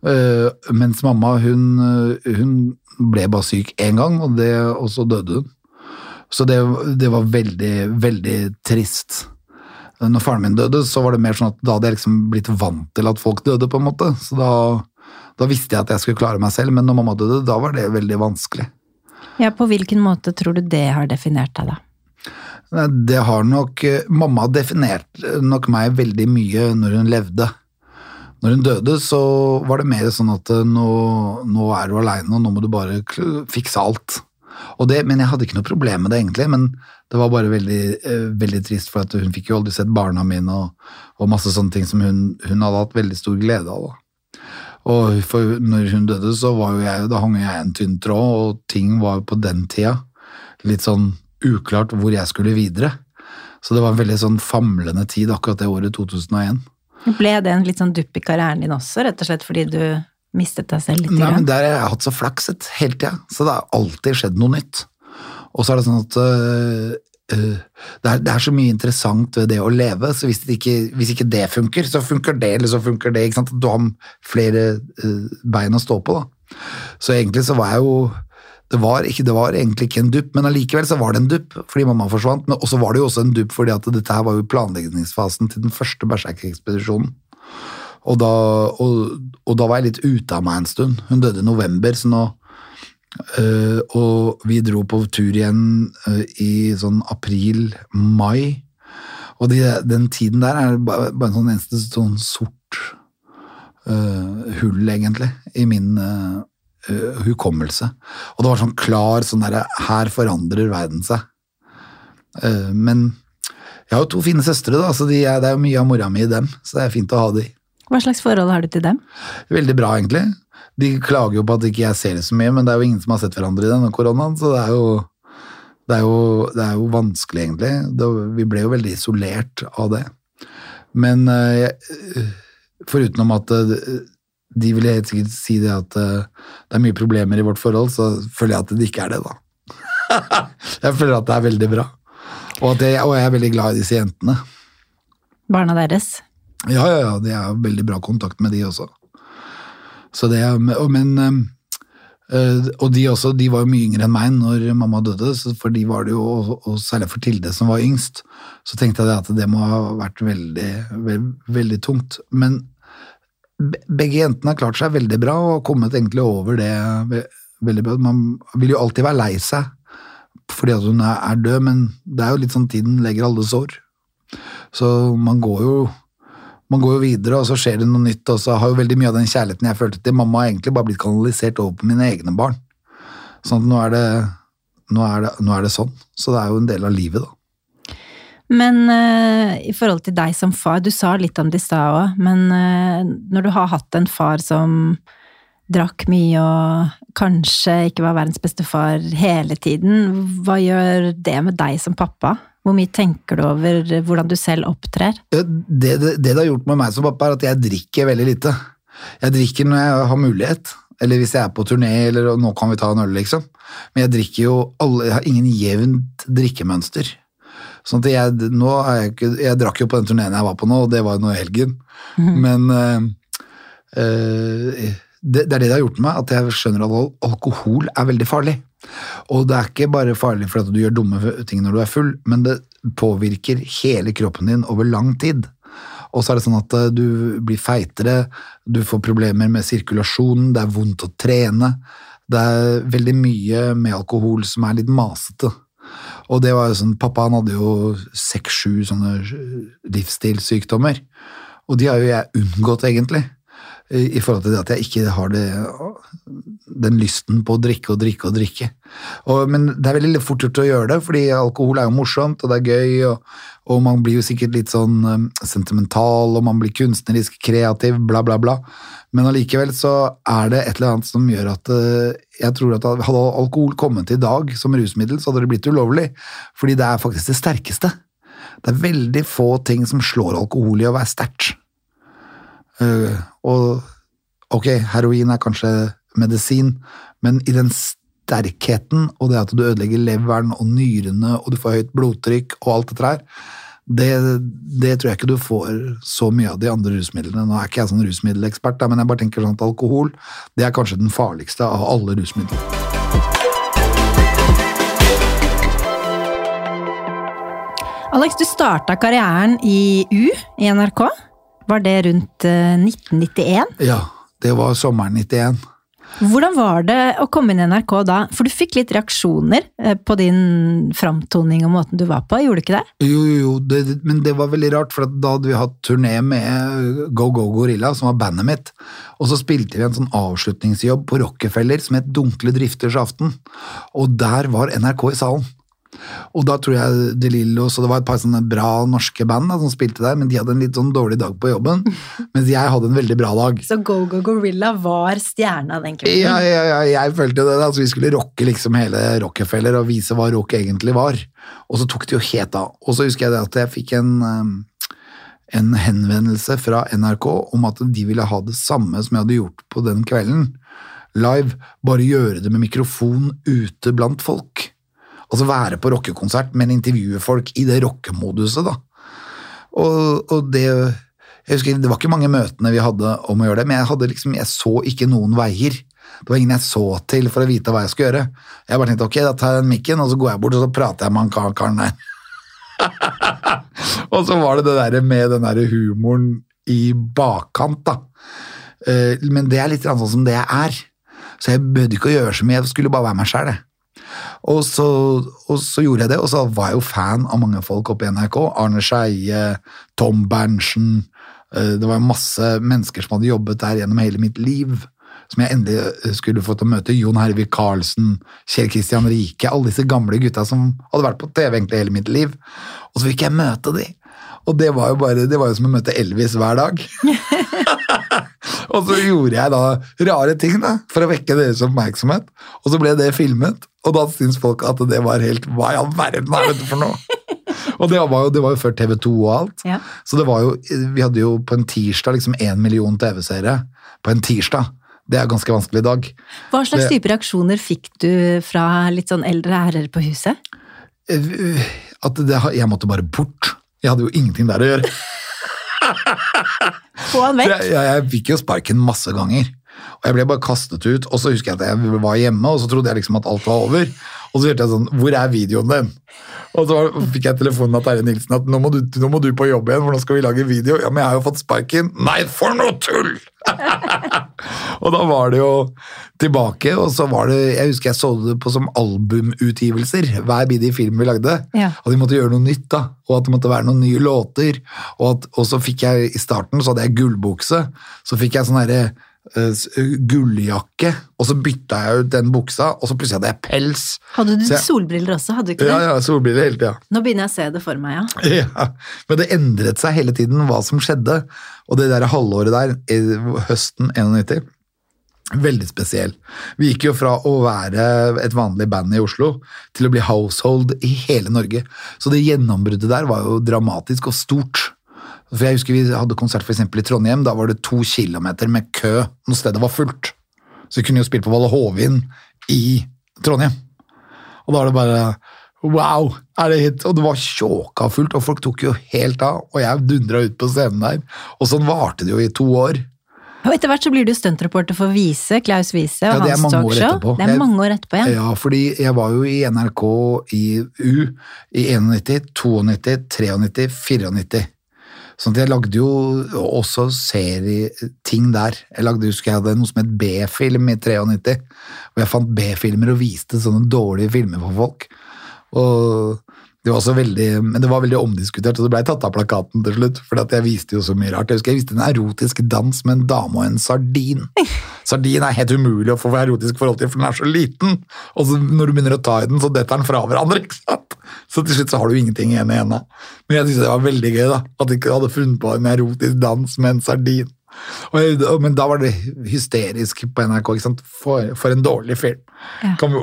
Uh, mens mamma, hun, hun ble bare syk én gang, og, det, og så døde hun. Så det, det var veldig, veldig trist. Når faren min døde, så var det mer sånn at da hadde jeg liksom blitt vant til at folk døde, på en måte. Så da, da visste jeg at jeg skulle klare meg selv, men når mamma døde, da var det veldig vanskelig. Ja, På hvilken måte tror du det har definert deg, da? Det har nok Mamma definerte nok meg veldig mye når hun levde. Når hun døde, så var det mer sånn at nå, nå er du aleine, og nå må du bare fikse alt. Det, men jeg hadde ikke noe problem med det, egentlig. Men det var bare veldig, eh, veldig trist, for hun fikk jo aldri sett barna mine og, og masse sånne ting som hun, hun hadde hatt veldig stor glede av. Da. Og for når hun døde, så var jo jeg, da hang jeg en tynn tråd, og ting var på den tida litt sånn uklart hvor jeg skulle videre. Så det var en veldig sånn famlende tid akkurat det året 2001. Ble det en litt sånn dupp i karrieren din også, rett og slett fordi du mistet deg selv litt? Nei, men Der har jeg hatt så flakset hele tida, så det har alltid skjedd noe nytt. Og så er det sånn at øh, øh, det, er, det er så mye interessant ved det å leve, så hvis, det ikke, hvis ikke det funker, så funker det, eller så funker det. ikke sant? Du har flere øh, bein å stå på, da. Så egentlig så var jeg jo det var, ikke, det var egentlig ikke en dupp, men allikevel så var det en dupp fordi mamma forsvant. Men også var det jo også en dupp fordi at dette her var jo planleggingsfasen til den første Berserk-ekspedisjonen. Og og, og da var jeg litt ute av meg en stund. Hun døde i november, så nå øh, Og vi dro på tur igjen øh, i sånn april-mai. Og de, den tiden der er bare en sånn eneste sånn sort øh, hull, egentlig, i min øh, hukommelse. Og det var sånn klar sånn derre Her forandrer verden seg. Uh, men jeg har jo to fine søstre, da, så de er, det er jo mye av mora mi i dem. Så det er fint å ha de. Hva slags forhold har du til dem? Veldig bra, egentlig. De klager jo på at ikke jeg ser det så mye, men det er jo ingen som har sett hverandre i denne koronaen, så det er jo, det er jo, det er jo vanskelig, egentlig. Det, vi ble jo veldig isolert av det. Men jeg, foruten om at de ville helt sikkert si det at eh, det er mye problemer i vårt forhold, så føler jeg at det ikke er det, da. jeg føler at det er veldig bra. Og, at jeg, og jeg er veldig glad i disse jentene. Barna deres? Ja, ja, ja, De har veldig bra kontakt med de også. Så det og- men, øh, og de også, de var jo mye yngre enn meg når mamma døde, så for de var det jo, og, særlig for Tilde som var yngst, så tenkte jeg at det må ha vært veldig, veldig, veldig tungt. Men begge jentene har klart seg veldig bra og kommet egentlig over det veldig bra. Man vil jo alltid være lei seg fordi at hun er død, men det er jo litt sånn tiden legger alle sår. Så man går jo man går jo videre, og så skjer det noe nytt, og så har jo veldig mye av den kjærligheten jeg følte til mamma har egentlig bare blitt kanalisert over på mine egne barn. Sånn at nå er det, nå er det, nå er det sånn. Så det er jo en del av livet, da. Men uh, i forhold til deg som far, du sa litt om det i stad òg, men uh, når du har hatt en far som drakk mye og kanskje ikke var verdens beste far hele tiden, hva gjør det med deg som pappa? Hvor mye tenker du over hvordan du selv opptrer? Det, det, det det har gjort med meg som pappa, er at jeg drikker veldig lite. Jeg drikker når jeg har mulighet, eller hvis jeg er på turné, eller nå kan vi ta en øl, liksom. Men jeg drikker jo alle, jeg har ingen jevnt drikkemønster. Sånn at jeg, nå er jeg ikke, jeg drakk jo på den turneen jeg var på nå, og det var jo nå i helgen. Men eh, eh, det, det er det det har gjort meg, at jeg skjønner at alkohol er veldig farlig. Og det er ikke bare farlig fordi du gjør dumme ting når du er full, men det påvirker hele kroppen din over lang tid. Og så er det sånn at eh, du blir feitere, du får problemer med sirkulasjonen, det er vondt å trene. Det er veldig mye med alkohol som er litt masete. Og det var jo sånn, Pappa han hadde jo seks-sju sånne livsstilssykdommer, og de har jo jeg unngått, egentlig. i forhold til det at jeg ikke har det, den lysten på å drikke og drikke og drikke. Og, men det er veldig fort gjort å gjøre det, fordi alkohol er jo morsomt, og det er gøy, og, og man blir jo sikkert litt sånn um, sentimental, og man blir kunstnerisk kreativ, bla, bla, bla. Men allikevel så er det et eller annet som gjør at eh, jeg tror at hadde alkohol kommet i dag som rusmiddel, så hadde det blitt ulovlig, fordi det er faktisk det sterkeste. Det er veldig få ting som slår alkohol i å være sterkt. Eh, og ok, heroin er kanskje medisin, men i den sterkheten og det at du ødelegger leveren og nyrene og du får høyt blodtrykk og alt dette her, det, det tror jeg ikke du får så mye av de andre rusmidlene. Nå er ikke jeg sånn rusmiddelekspert, men jeg bare tenker sånn at alkohol det er kanskje den farligste av alle rusmidler. Alex, du starta karrieren i U i NRK. Var det rundt eh, 1991? Ja, det var sommeren 91. Hvordan var det å komme inn i NRK da? For du fikk litt reaksjoner eh, på din framtoning og måten du var på, gjorde du ikke det? Jo, jo, jo, det, men det var veldig rart, for da hadde vi hatt turné med Go Go Gorilla, som var bandet mitt, og så spilte vi en sånn avslutningsjobb på Rockefeller som het Dunkle drifters aften, og der var NRK i salen. Og da tror jeg De Lillos og det var et par sånne bra norske band da, som spilte der, men de hadde en litt sånn dårlig dag på jobben, mens jeg hadde en veldig bra dag. Så Go Go Gorilla var stjerna den kvelden? Ja, ja, ja, jeg følte det. Altså, vi skulle rocke liksom hele Rockefeller og vise hva rock egentlig var. Og så tok det jo helt av. Og så husker jeg det at jeg fikk en, um, en henvendelse fra NRK om at de ville ha det samme som jeg hadde gjort på den kvelden. Live. Bare gjøre det med mikrofon ute blant folk. Altså være på rockekonsert, men intervjue folk i det rockemoduset, da. Og, og det jeg husker, Det var ikke mange møtene vi hadde om å gjøre det, men jeg, liksom, jeg så ikke noen veier. Det var ingen jeg så til for å vite hva jeg skulle gjøre. Jeg bare tenkte ok, da tar jeg den mikken, og så går jeg bort og så prater jeg med han kar- karen der. og så var det det der med den der humoren i bakkant, da. Eh, Men det er litt sånn som det jeg er. Så jeg bød ikke å gjøre så mye, jeg skulle bare være meg sjæl, jeg. Og så, og så gjorde jeg det, og så var jeg jo fan av mange folk oppe i NRK. Arne Skeie, Tom Berntsen. eh, Det var masse mennesker som hadde jobbet der gjennom hele mitt liv. Som jeg endelig skulle få til å møte. Jon Hervik Karlsen, Kjell Kristian Rike. Alle disse gamle gutta som hadde vært på TV egentlig hele mitt liv. Og så fikk jeg møte de. Og det var jo bare, det var jo som å møte Elvis hver dag. Og så gjorde jeg da rare ting da, for å vekke deres oppmerksomhet. Og så ble det filmet, og da syntes folk at det var helt Hva i all verden er dette for noe? Og det var, jo, det var jo før TV 2 og alt. Ja. Så det var jo, vi hadde jo på en tirsdag liksom én million TV-seere. På en tirsdag. Det er ganske vanskelig i dag. Hva slags Det- type reaksjoner fikk du fra litt sånn eldre herrer på huset? Eh, At det, jeg måtte bare bort. Jeg hadde jo ingenting der å gjøre. Få han vekk! Jeg, jeg, fikk jo sparken masse ganger. Og jeg ble bare kastet ut, og så husker jeg at jeg var hjemme, og så trodde jeg liksom at alt var over. Og så hørte jeg sånn Hvor er videoen din? Og så fikk jeg telefonen av Terje Nilsen at nå må, du, nå må du på jobb igjen, for nå skal vi lage video. Ja, men jeg har jo fått sparken. Nei, for noe tull! og da var det jo tilbake, og så var det Jeg husker jeg så det på som albumutgivelser, hver bidige film vi lagde. Ja. Og de måtte gjøre noe nytt, da. Og at det måtte være noen nye låter. Og, at, og så fikk jeg i starten så hadde jeg gullbukse. Så fikk jeg sånn derre s- gulljakke, og så bytta jeg ut den buksa, og så plutselig hadde jeg pels. Hadde du jeg- solbriller også? Hadde du ikke det? Ja, ja, solbriller hele tida. Nå begynner jeg å se det for meg, ja. Ja, men det endret seg hele tiden hva som skjedde. Og det der halvåret der, i høsten 91, veldig spesiell. Vi gikk jo fra å være et vanlig band i Oslo til å bli household i hele Norge. Så det gjennombruddet der var jo dramatisk og stort. For jeg husker Vi hadde konsert for eksempel i Trondheim. Da var det to kilometer med kø når stedet var fullt. Så vi kunne jo spille på Valle Hovin i Trondheim. Og da var det bare Wow! er det hit? Og det var tjåka fullt, og folk tok jo helt av. Og jeg dundra ut på scenen der. Og sånn varte det jo i to år. Og etter hvert så blir du stuntreporter for Vise, Klaus Vise og Ja, hans talkshow. Det er mange år etterpå, ja. Ja, fordi jeg var jo i NRK i U i 91, 92, 93, 94. Sånn at jeg lagde jo også serieting der. Jeg lagde, husker jeg hadde noe som het B-film i 93, hvor jeg fant B-filmer og viste sånne dårlige filmer for folk. Og Det var veldig, men det var veldig omdiskutert, og det blei tatt av plakaten til slutt. For jeg viste jo så mye rart. Jeg husker jeg viste en erotisk dans med en dame og en sardin. Sardin er helt umulig å få erotisk forhold til, for den er så liten. Og så når du begynner å ta i den, så detter den fra hverandre. ikke sant? Så til slutt så har du ingenting igjen i henda. Men jeg syntes det var veldig gøy da, at de ikke hadde funnet på en erotisk dans med en sardin. Og men da var det hysterisk på NRK. ikke sant? For, for en dårlig film. Ja. Kom,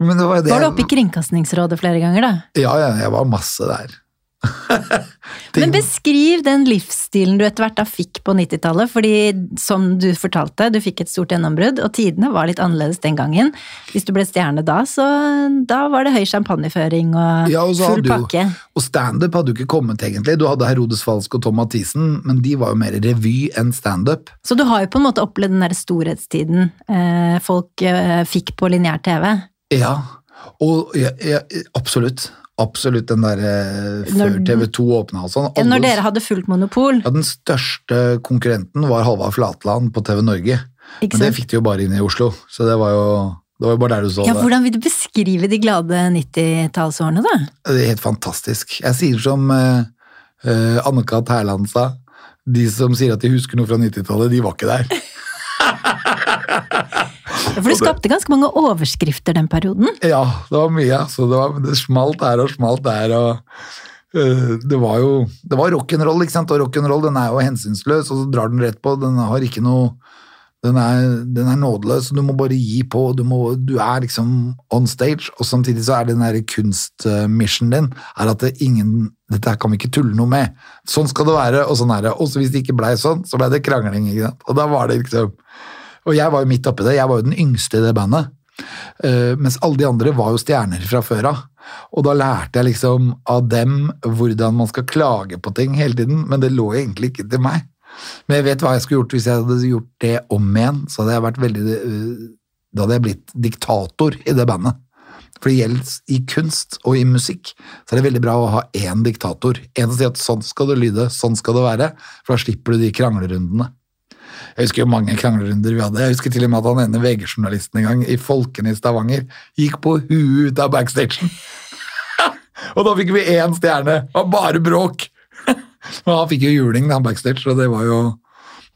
men det var, det, Var du oppe i Kringkastingsrådet flere ganger, da? Ja, ja, jeg var masse der. Men beskriv den livsstilen du etter hvert da fikk på 90-tallet, fordi som du fortalte, du fikk et stort gjennombrudd, og tidene var litt annerledes den gangen. Hvis du ble stjerne da, så da var det høy champagneføring og Ja, og full pakke. jo-. Og standup hadde jo ikke kommet, egentlig. Du hadde Herodes Falsk og Tom Mathisen, men de var jo mer revy enn standup. Så du har jo på en måte opplevd den der storhetstiden eh, folk eh, fikk på lineær TV. Ja, og ja, ja, absolutt. Absolutt den der eh, før TV 2 åpna og sånn. Når dere hadde fullt monopol, Ja, den største konkurrenten var Halvard Flatland på TV Norge. ikke Men det fikk de jo bare inn i Oslo, så det var jo, det var jo bare der du så Ja, det. hvordan vil du beskrive de glade 90-tallsårene, da? Det er helt fantastisk. Jeg sier som uh, Anne-Kat. Hærland sa, de som sier at de husker noe fra 90-tallet, de var ikke der. For du skapte ganske mange overskrifter den perioden. Ja, det var mye. Så det, var, det smalt her og smalt der. og eh, Det var jo det var rock'n'roll, ikke sant? og rock'n'roll den er jo hensynsløs, og så drar den rett på. Den har ikke noe den er, den er nådeløs, du må bare gi på. Du, må, du er liksom on stage, og samtidig så er den der kunstmissionen din er at det ingen, dette her kan vi ikke tulle noe med. Sånn skal det være, og sånn er det. Og så hvis det ikke blei sånn, så blei det krangling. ikke sant? Og da var det liksom Og jeg var jo midt oppi det. Jeg var jo den yngste i det bandet. Uh, mens alle de andre var jo stjerner fra før av. Og da lærte jeg liksom av dem hvordan man skal klage på ting hele tiden, men det lå egentlig ikke til meg. Men jeg vet hva jeg skulle gjort hvis jeg hadde gjort det om igjen. Så hadde jeg vært veldig eh, Da hadde jeg blitt diktator i det bandet. For det gjelder i kunst og i musikk, så er det veldig bra å ha én diktator. En som sier at sånn skal det lyde, sånn skal det være. For da slipper du de kranglerundene. Jeg husker jo mange kranglerunder vi hadde. Jeg husker til og med at han ene VG-journalisten en gang i Folkene i Stavanger gikk på huet ut av backstagen. og da fikk vi én stjerne! Det var bare bråk! og han fikk jo juling da, backstage, og det var jo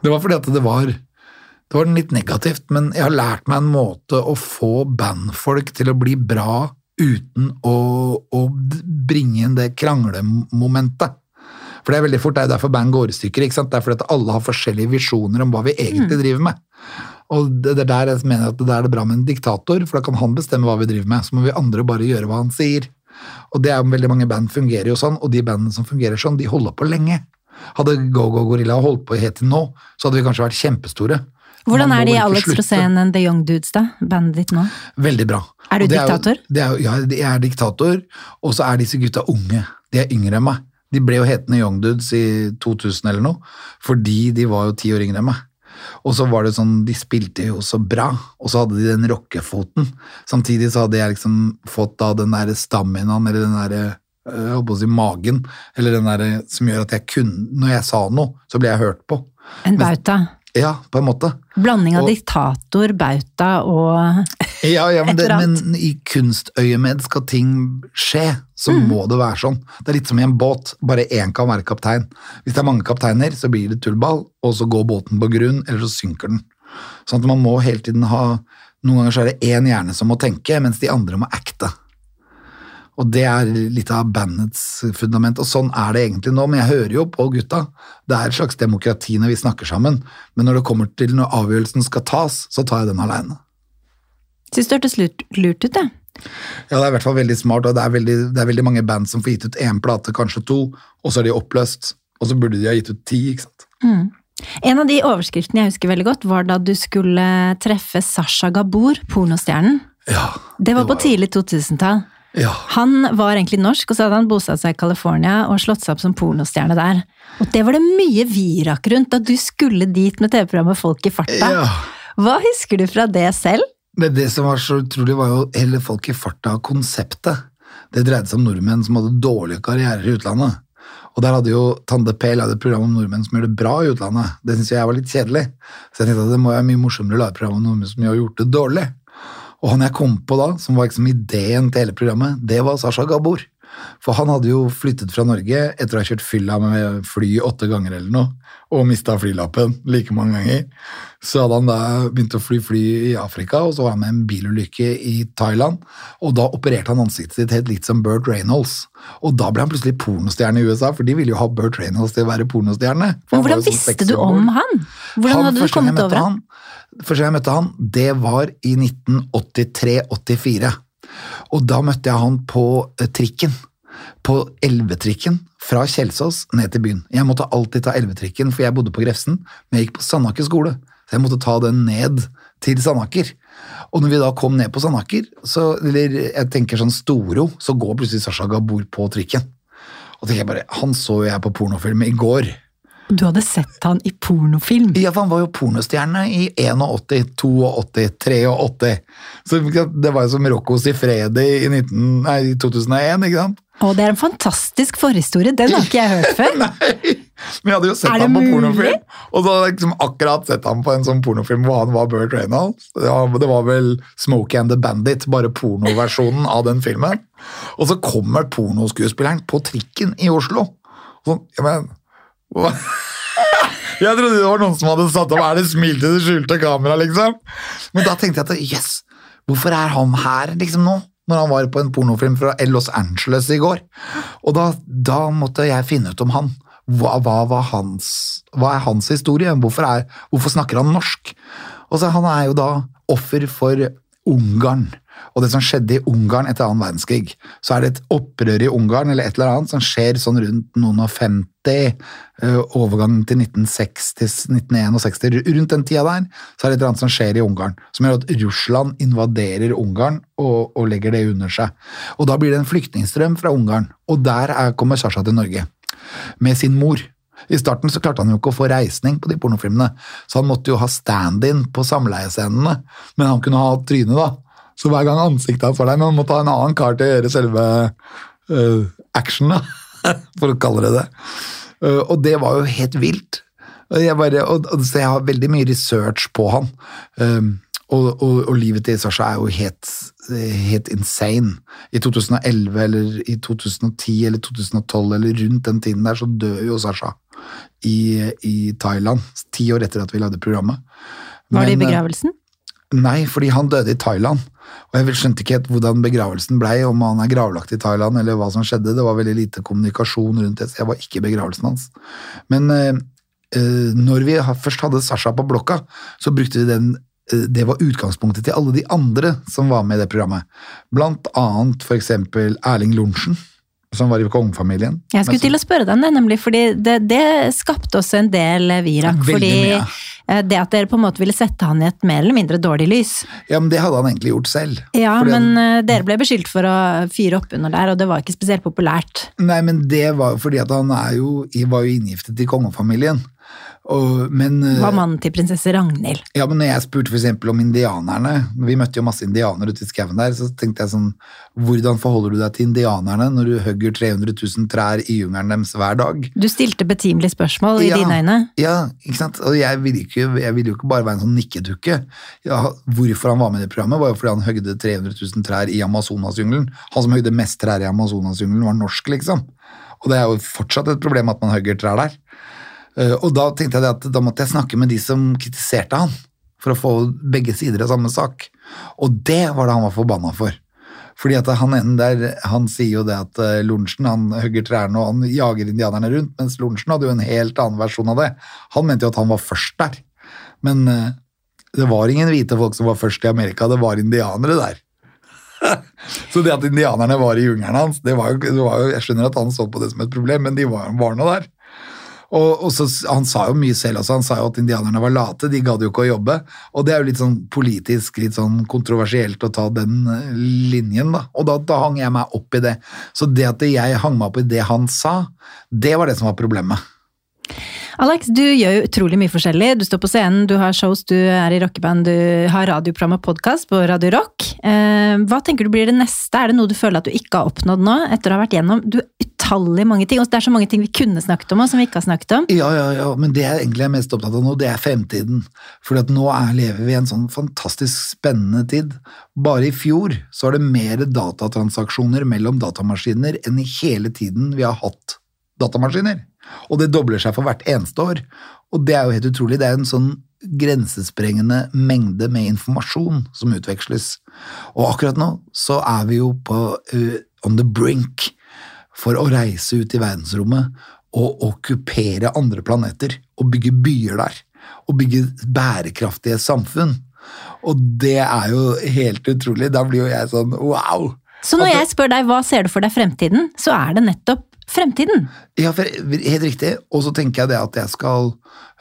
Det var fordi at det var det var litt negativt, men jeg har lært meg en måte å få bandfolk til å bli bra uten å, å bringe inn det kranglemomentet. For det er veldig fort, det er derfor band går i stykker. ikke sant? Det er fordi at alle har forskjellige visjoner om hva vi egentlig driver med. Og det er der jeg mener at det er det bra med en diktator, for da kan han bestemme hva vi driver med. Så må vi andre bare gjøre hva han sier. Og det er jo veldig mange band fungerer jo sånn, og de bandene som fungerer sånn, de holder på lenge. Hadde Go Go Gorilla holdt på helt til nå, så hadde vi kanskje vært kjempestore. Hvordan er de Alex. Rosén and The Young Dudes, da? Bandet ditt nå? Veldig bra. Er du det jo- diktator? det er, jo- ja, jeg er diktator, og så er disse gutta unge. De er yngre enn meg. De ble jo hetende Young Dudes i 2000 eller noe, fordi de var jo ti år yngre enn meg. Og så var det sånn, de spilte jo så bra, og så hadde de den rockefoten. Samtidig så hadde jeg liksom fått da den der staminaen, eller den der, øh, jeg holdt på å si magen, eller den der som gjør at jeg kunne, når jeg sa noe, så ble jeg hørt på. En bauta. Ja, på en måte. Blanding av Og- diktator, bauta og Ja, ja men, det, men i kunstøyemed skal ting skje, så må det være sånn. Det er litt som i en båt, bare én kan være kaptein. Hvis det er mange kapteiner, så blir det tullball, og så går båten på grunn, eller så synker den. Sånn at man må hele tiden ha Noen ganger så er det én hjerne som må tenke, mens de andre må acte. Og det er litt av bandets fundament, og sånn er det egentlig nå. Men jeg hører jo på gutta. Det er et slags demokrati når vi snakker sammen, men når det kommer til når avgjørelsen skal tas, så tar jeg den aleine. Syns det hørtes lurt, lurt ut, det. Ja, det er i hvert fall veldig smart, og det er veldig, det er veldig mange band som får gitt ut én plate, kanskje to, og så er de oppløst. Og så burde de ha gitt ut ti, ikke sant. En av de overskriftene jeg husker veldig godt, var da du skulle treffe Sasha Gabor, pornostjernen. Ja. Det var på tidlig 2000-tall. Ja. Han var egentlig norsk, og så hadde han bosatt seg i California og slått seg opp som pornostjerne der. Og det var det mye virak rundt da du skulle dit med TV-programmet Folk i farta. ja. Hva husker du fra det selv? Det, det som var så utrolig, var jo hele folk i farta-konseptet. Det dreide seg om nordmenn som hadde dårlige karrierer i utlandet. Og der hadde jo Tande P laget et program om nordmenn som gjør det bra i utlandet. Det syntes jeg var litt kjedelig. Så jeg tenkte at det må være mye morsommere å lage program om nordmenn som har gjort det dårlig. Og han jeg kom på da, som var liksom ideen til hele programmet, det var Sasha Gabor. For han hadde jo flyttet fra Norge etter å ha kjørt fylla med fly åtte ganger eller noe, og mista flylappen like mange ganger. Så hadde han da begynt å fly fly i Afrika, og så var han med en bilulykke i Thailand. Og da opererte han ansiktet sitt helt litt som Burt Reynolds. Og da ble han plutselig pornostjerne i USA, for de ville jo ha Burt Reynolds til å være pornostjerne. Men hvordan sånn visste du om han? Hvordan han, hadde du kommet over han? Første gang jeg møtte han, det var i 1983-84. Og da møtte jeg han på eh, trikken. På elvetrikken fra Kjelsås ned til byen. Jeg måtte alltid ta elvetrikken, for jeg bodde på Grefsen, men jeg gikk på Sandaker skole. Så jeg måtte ta den ned til Sandaker. Og når vi da kom ned på Sandaker, så, eller jeg tenker sånn Storo, så går plutselig Sasha Gabor på trikken. Og tenker jeg bare, Han så jeg på pornofilm i går. Du hadde sett han i pornofilm? Ja, for han var jo pornostjerne i 81, 82, 83. Så det var jo som Rocco Sifredi i 19, nei, 2001, ikke sant? Å, det er en fantastisk forhistorie. Den har ikke jeg hørt før. nei, men jeg hadde jo sett ham på pornofilm. Og så hadde jeg liksom akkurat sett ham på en sånn pornofilm hvor han var Burt Reynolds. Det var vel Smokey and the Bandit, bare pornoversjonen av den filmen. Og så kommer pornoskuespilleren på trikken i Oslo. Sånn, jeg men jeg trodde det var noen som hadde satt opp Er det smil til det skjulte kamera, liksom? Men da tenkte jeg at yes, hvorfor er han her liksom nå? Når han var på en pornofilm fra Los Angeles i går. Og da, da måtte jeg finne ut om han. Hva, hva, hans, hva er hans historie? Hvorfor, er, hvorfor snakker han norsk? Og så Han er jo da offer for Ungarn og det som skjedde i Ungarn etter annen verdenskrig. Så er det et opprør i Ungarn eller et eller annet som skjer sånn rundt noen og 50, uh, overgangen til 1960, 1961. Rundt den tida der så er det et eller annet som skjer i Ungarn, som gjør at Russland invaderer Ungarn og, og legger det under seg. Og da blir det en flyktningstrøm fra Ungarn, og der er, kommer Sasha til Norge med sin mor. I starten så klarte han jo ikke å få reisning på de pornofilmene, så han måtte jo ha stand-in på samleiescenene, men han kunne ha trynet, da. Så hver gang ansiktet hans var der, men han måtte ha en annen kar til å gjøre selve uh, action, for å kalle det det. Uh, og det var jo helt vilt. Jeg bare, og, så jeg har veldig mye research på han. Um, og, og, og, livet til Sasha er jo helt, helt, insane. I 2011 eller i 2010 eller 2012 eller rundt den tiden der, så dør jo Sasha i, i Thailand. Ti år etter at vi lagde programmet. Var det i begravelsen? Nei, fordi han døde i Thailand. Og jeg skjønte ikke helt hvordan begravelsen blei, om han er gravlagt i Thailand eller hva som skjedde. Det var veldig lite kommunikasjon rundt det, så jeg var ikke i begravelsen hans. Men eh når vi først hadde Sasha på blokka, så brukte vi den eh, det var utgangspunktet til alle de andre som var med i det programmet. Blant annet for eksempel Erling Lorentzen som var i kongefamilien. Jeg skulle til å spørre deg om det, nemlig, fordi det, det skapte også en del virak. fordi mye. Eh, det at dere på en måte ville sette han i et mer eller mindre dårlig lys. Ja, men det hadde han egentlig gjort selv. Ja, men han... Eh, dere ble beskyldt for å fyre opp under der, og det var ikke spesielt populært. Nei, men det var jo fordi at han jo, var jo inngiftet i kongefamilien. Og, men, eh, Var mannen til prinsesse Ragnhild. Ja, men når jeg spurte f.eks. om indianerne Vi møtte jo masse indianere ute i skauen der. Så tenkte jeg sånn Hvordan forholder du deg til indianerne når du hogger 300 000 trær i jungelen deres hver dag? Du stilte betimelige spørsmål i ja, dine øyne. Ja, ikke sant. Og jeg ville, ikke, jeg ville jo ikke bare være en sånn nikkedukke. Ja, hvorfor han var med i det programmet, var jo fordi han høgde 300 000 trær i Amazonasjungelen. Han som høgde mest trær i Amazonasjungelen, var norsk, liksom. Og det er jo fortsatt et problem at man hogger trær der. Eh, og da tenkte jeg at da måtte jeg snakke med de som kritiserte han, for å få begge sider av samme sak. Og det var det han var forbanna for. Fordi at han ene der, han sier jo det at uh, Lorentzen han hugger trærne og han jager indianerne rundt, mens Lorentzen hadde jo en helt annen versjon av det. Han mente jo at han var først der. Men uh, det var ingen hvite folk som var først i Amerika, det var indianere der. så det at indianerne var i jungelen hans, det var, det var Jeg skjønner at han så på det som et problem, men de var, var nå der. Og, og så, Han sa jo mye selv også, han sa jo at indianerne var late, de gadd jo ikke å jobbe. Og det er jo litt sånn politisk litt sånn kontroversielt å ta den eh, linjen, da. Og da, da hang jeg meg opp i det. Så det at jeg hang meg opp i det han sa, det var det som var problemet. Alex, du gjør jo utrolig mye forskjellig. Du står på scenen, du har shows, du er i rockeband, du har radioprogram og podkast på Radio Rock. Eh, hva tenker du blir det neste? Er det noe du føler at du ikke har oppnådd nå, etter å ha vært gjennom Du er utallige mange ting. Og det er så mange ting vi kunne snakket om, og som vi ikke har snakket om. Ja, ja, ja, men det jeg egentlig er mest opptatt av nå, det er fremtiden. For nå er, lever vi i en sånn fantastisk spennende tid. Bare i fjor så er det mer datatransaksjoner mellom datamaskiner enn i hele tiden vi har hatt datamaskiner. Og det dobler seg for hvert eneste år. Og det er jo helt utrolig. Det er en sånn grensesprengende mengde med informasjon som utveksles. Og akkurat nå så er vi jo på uh, on the brink for å reise ut i verdensrommet og okkupere andre planeter og bygge byer der. Og bygge bærekraftige samfunn. Og det er jo helt utrolig. Da blir jo jeg sånn wow! Så når jeg spør deg hva ser du for deg fremtiden, så er det nettopp fremtiden. Ja, helt riktig. Og så tenker jeg det at jeg skal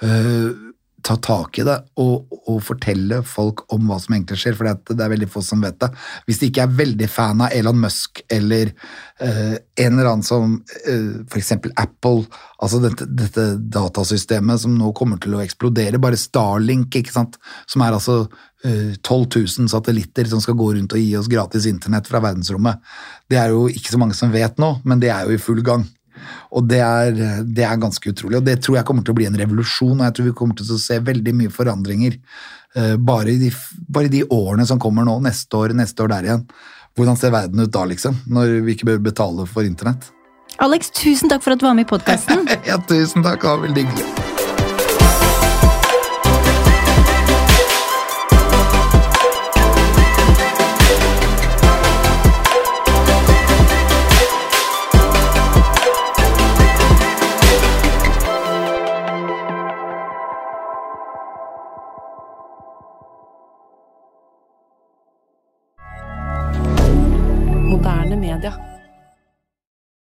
øh, ta tak i det og, og, fortelle folk om hva som egentlig skjer, for det er veldig få som vet det. Hvis de ikke er veldig fan av Elon Musk eller uh, en eller annen som uh, for eksempel Apple, altså dette, dette, datasystemet som nå kommer til å eksplodere, bare Starlink, ikke sant, som er altså uh, 12 000 satellitter som skal gå rundt og gi oss gratis internett fra verdensrommet. Det er jo ikke så mange som vet nå, men det er jo i full gang. Og det er, det er, ganske utrolig. Og det tror jeg kommer til å bli en revolusjon, og jeg tror vi kommer til å se veldig mye forandringer uh, bare, i de, bare, i de, årene som kommer nå. Neste år, neste år der igjen. Hvordan ser verden ut da, liksom? Når vi ikke bør betale for internett. Alex, tusen takk for at du var med i podkasten. ja, tusen takk. Det var veldig hyggelig.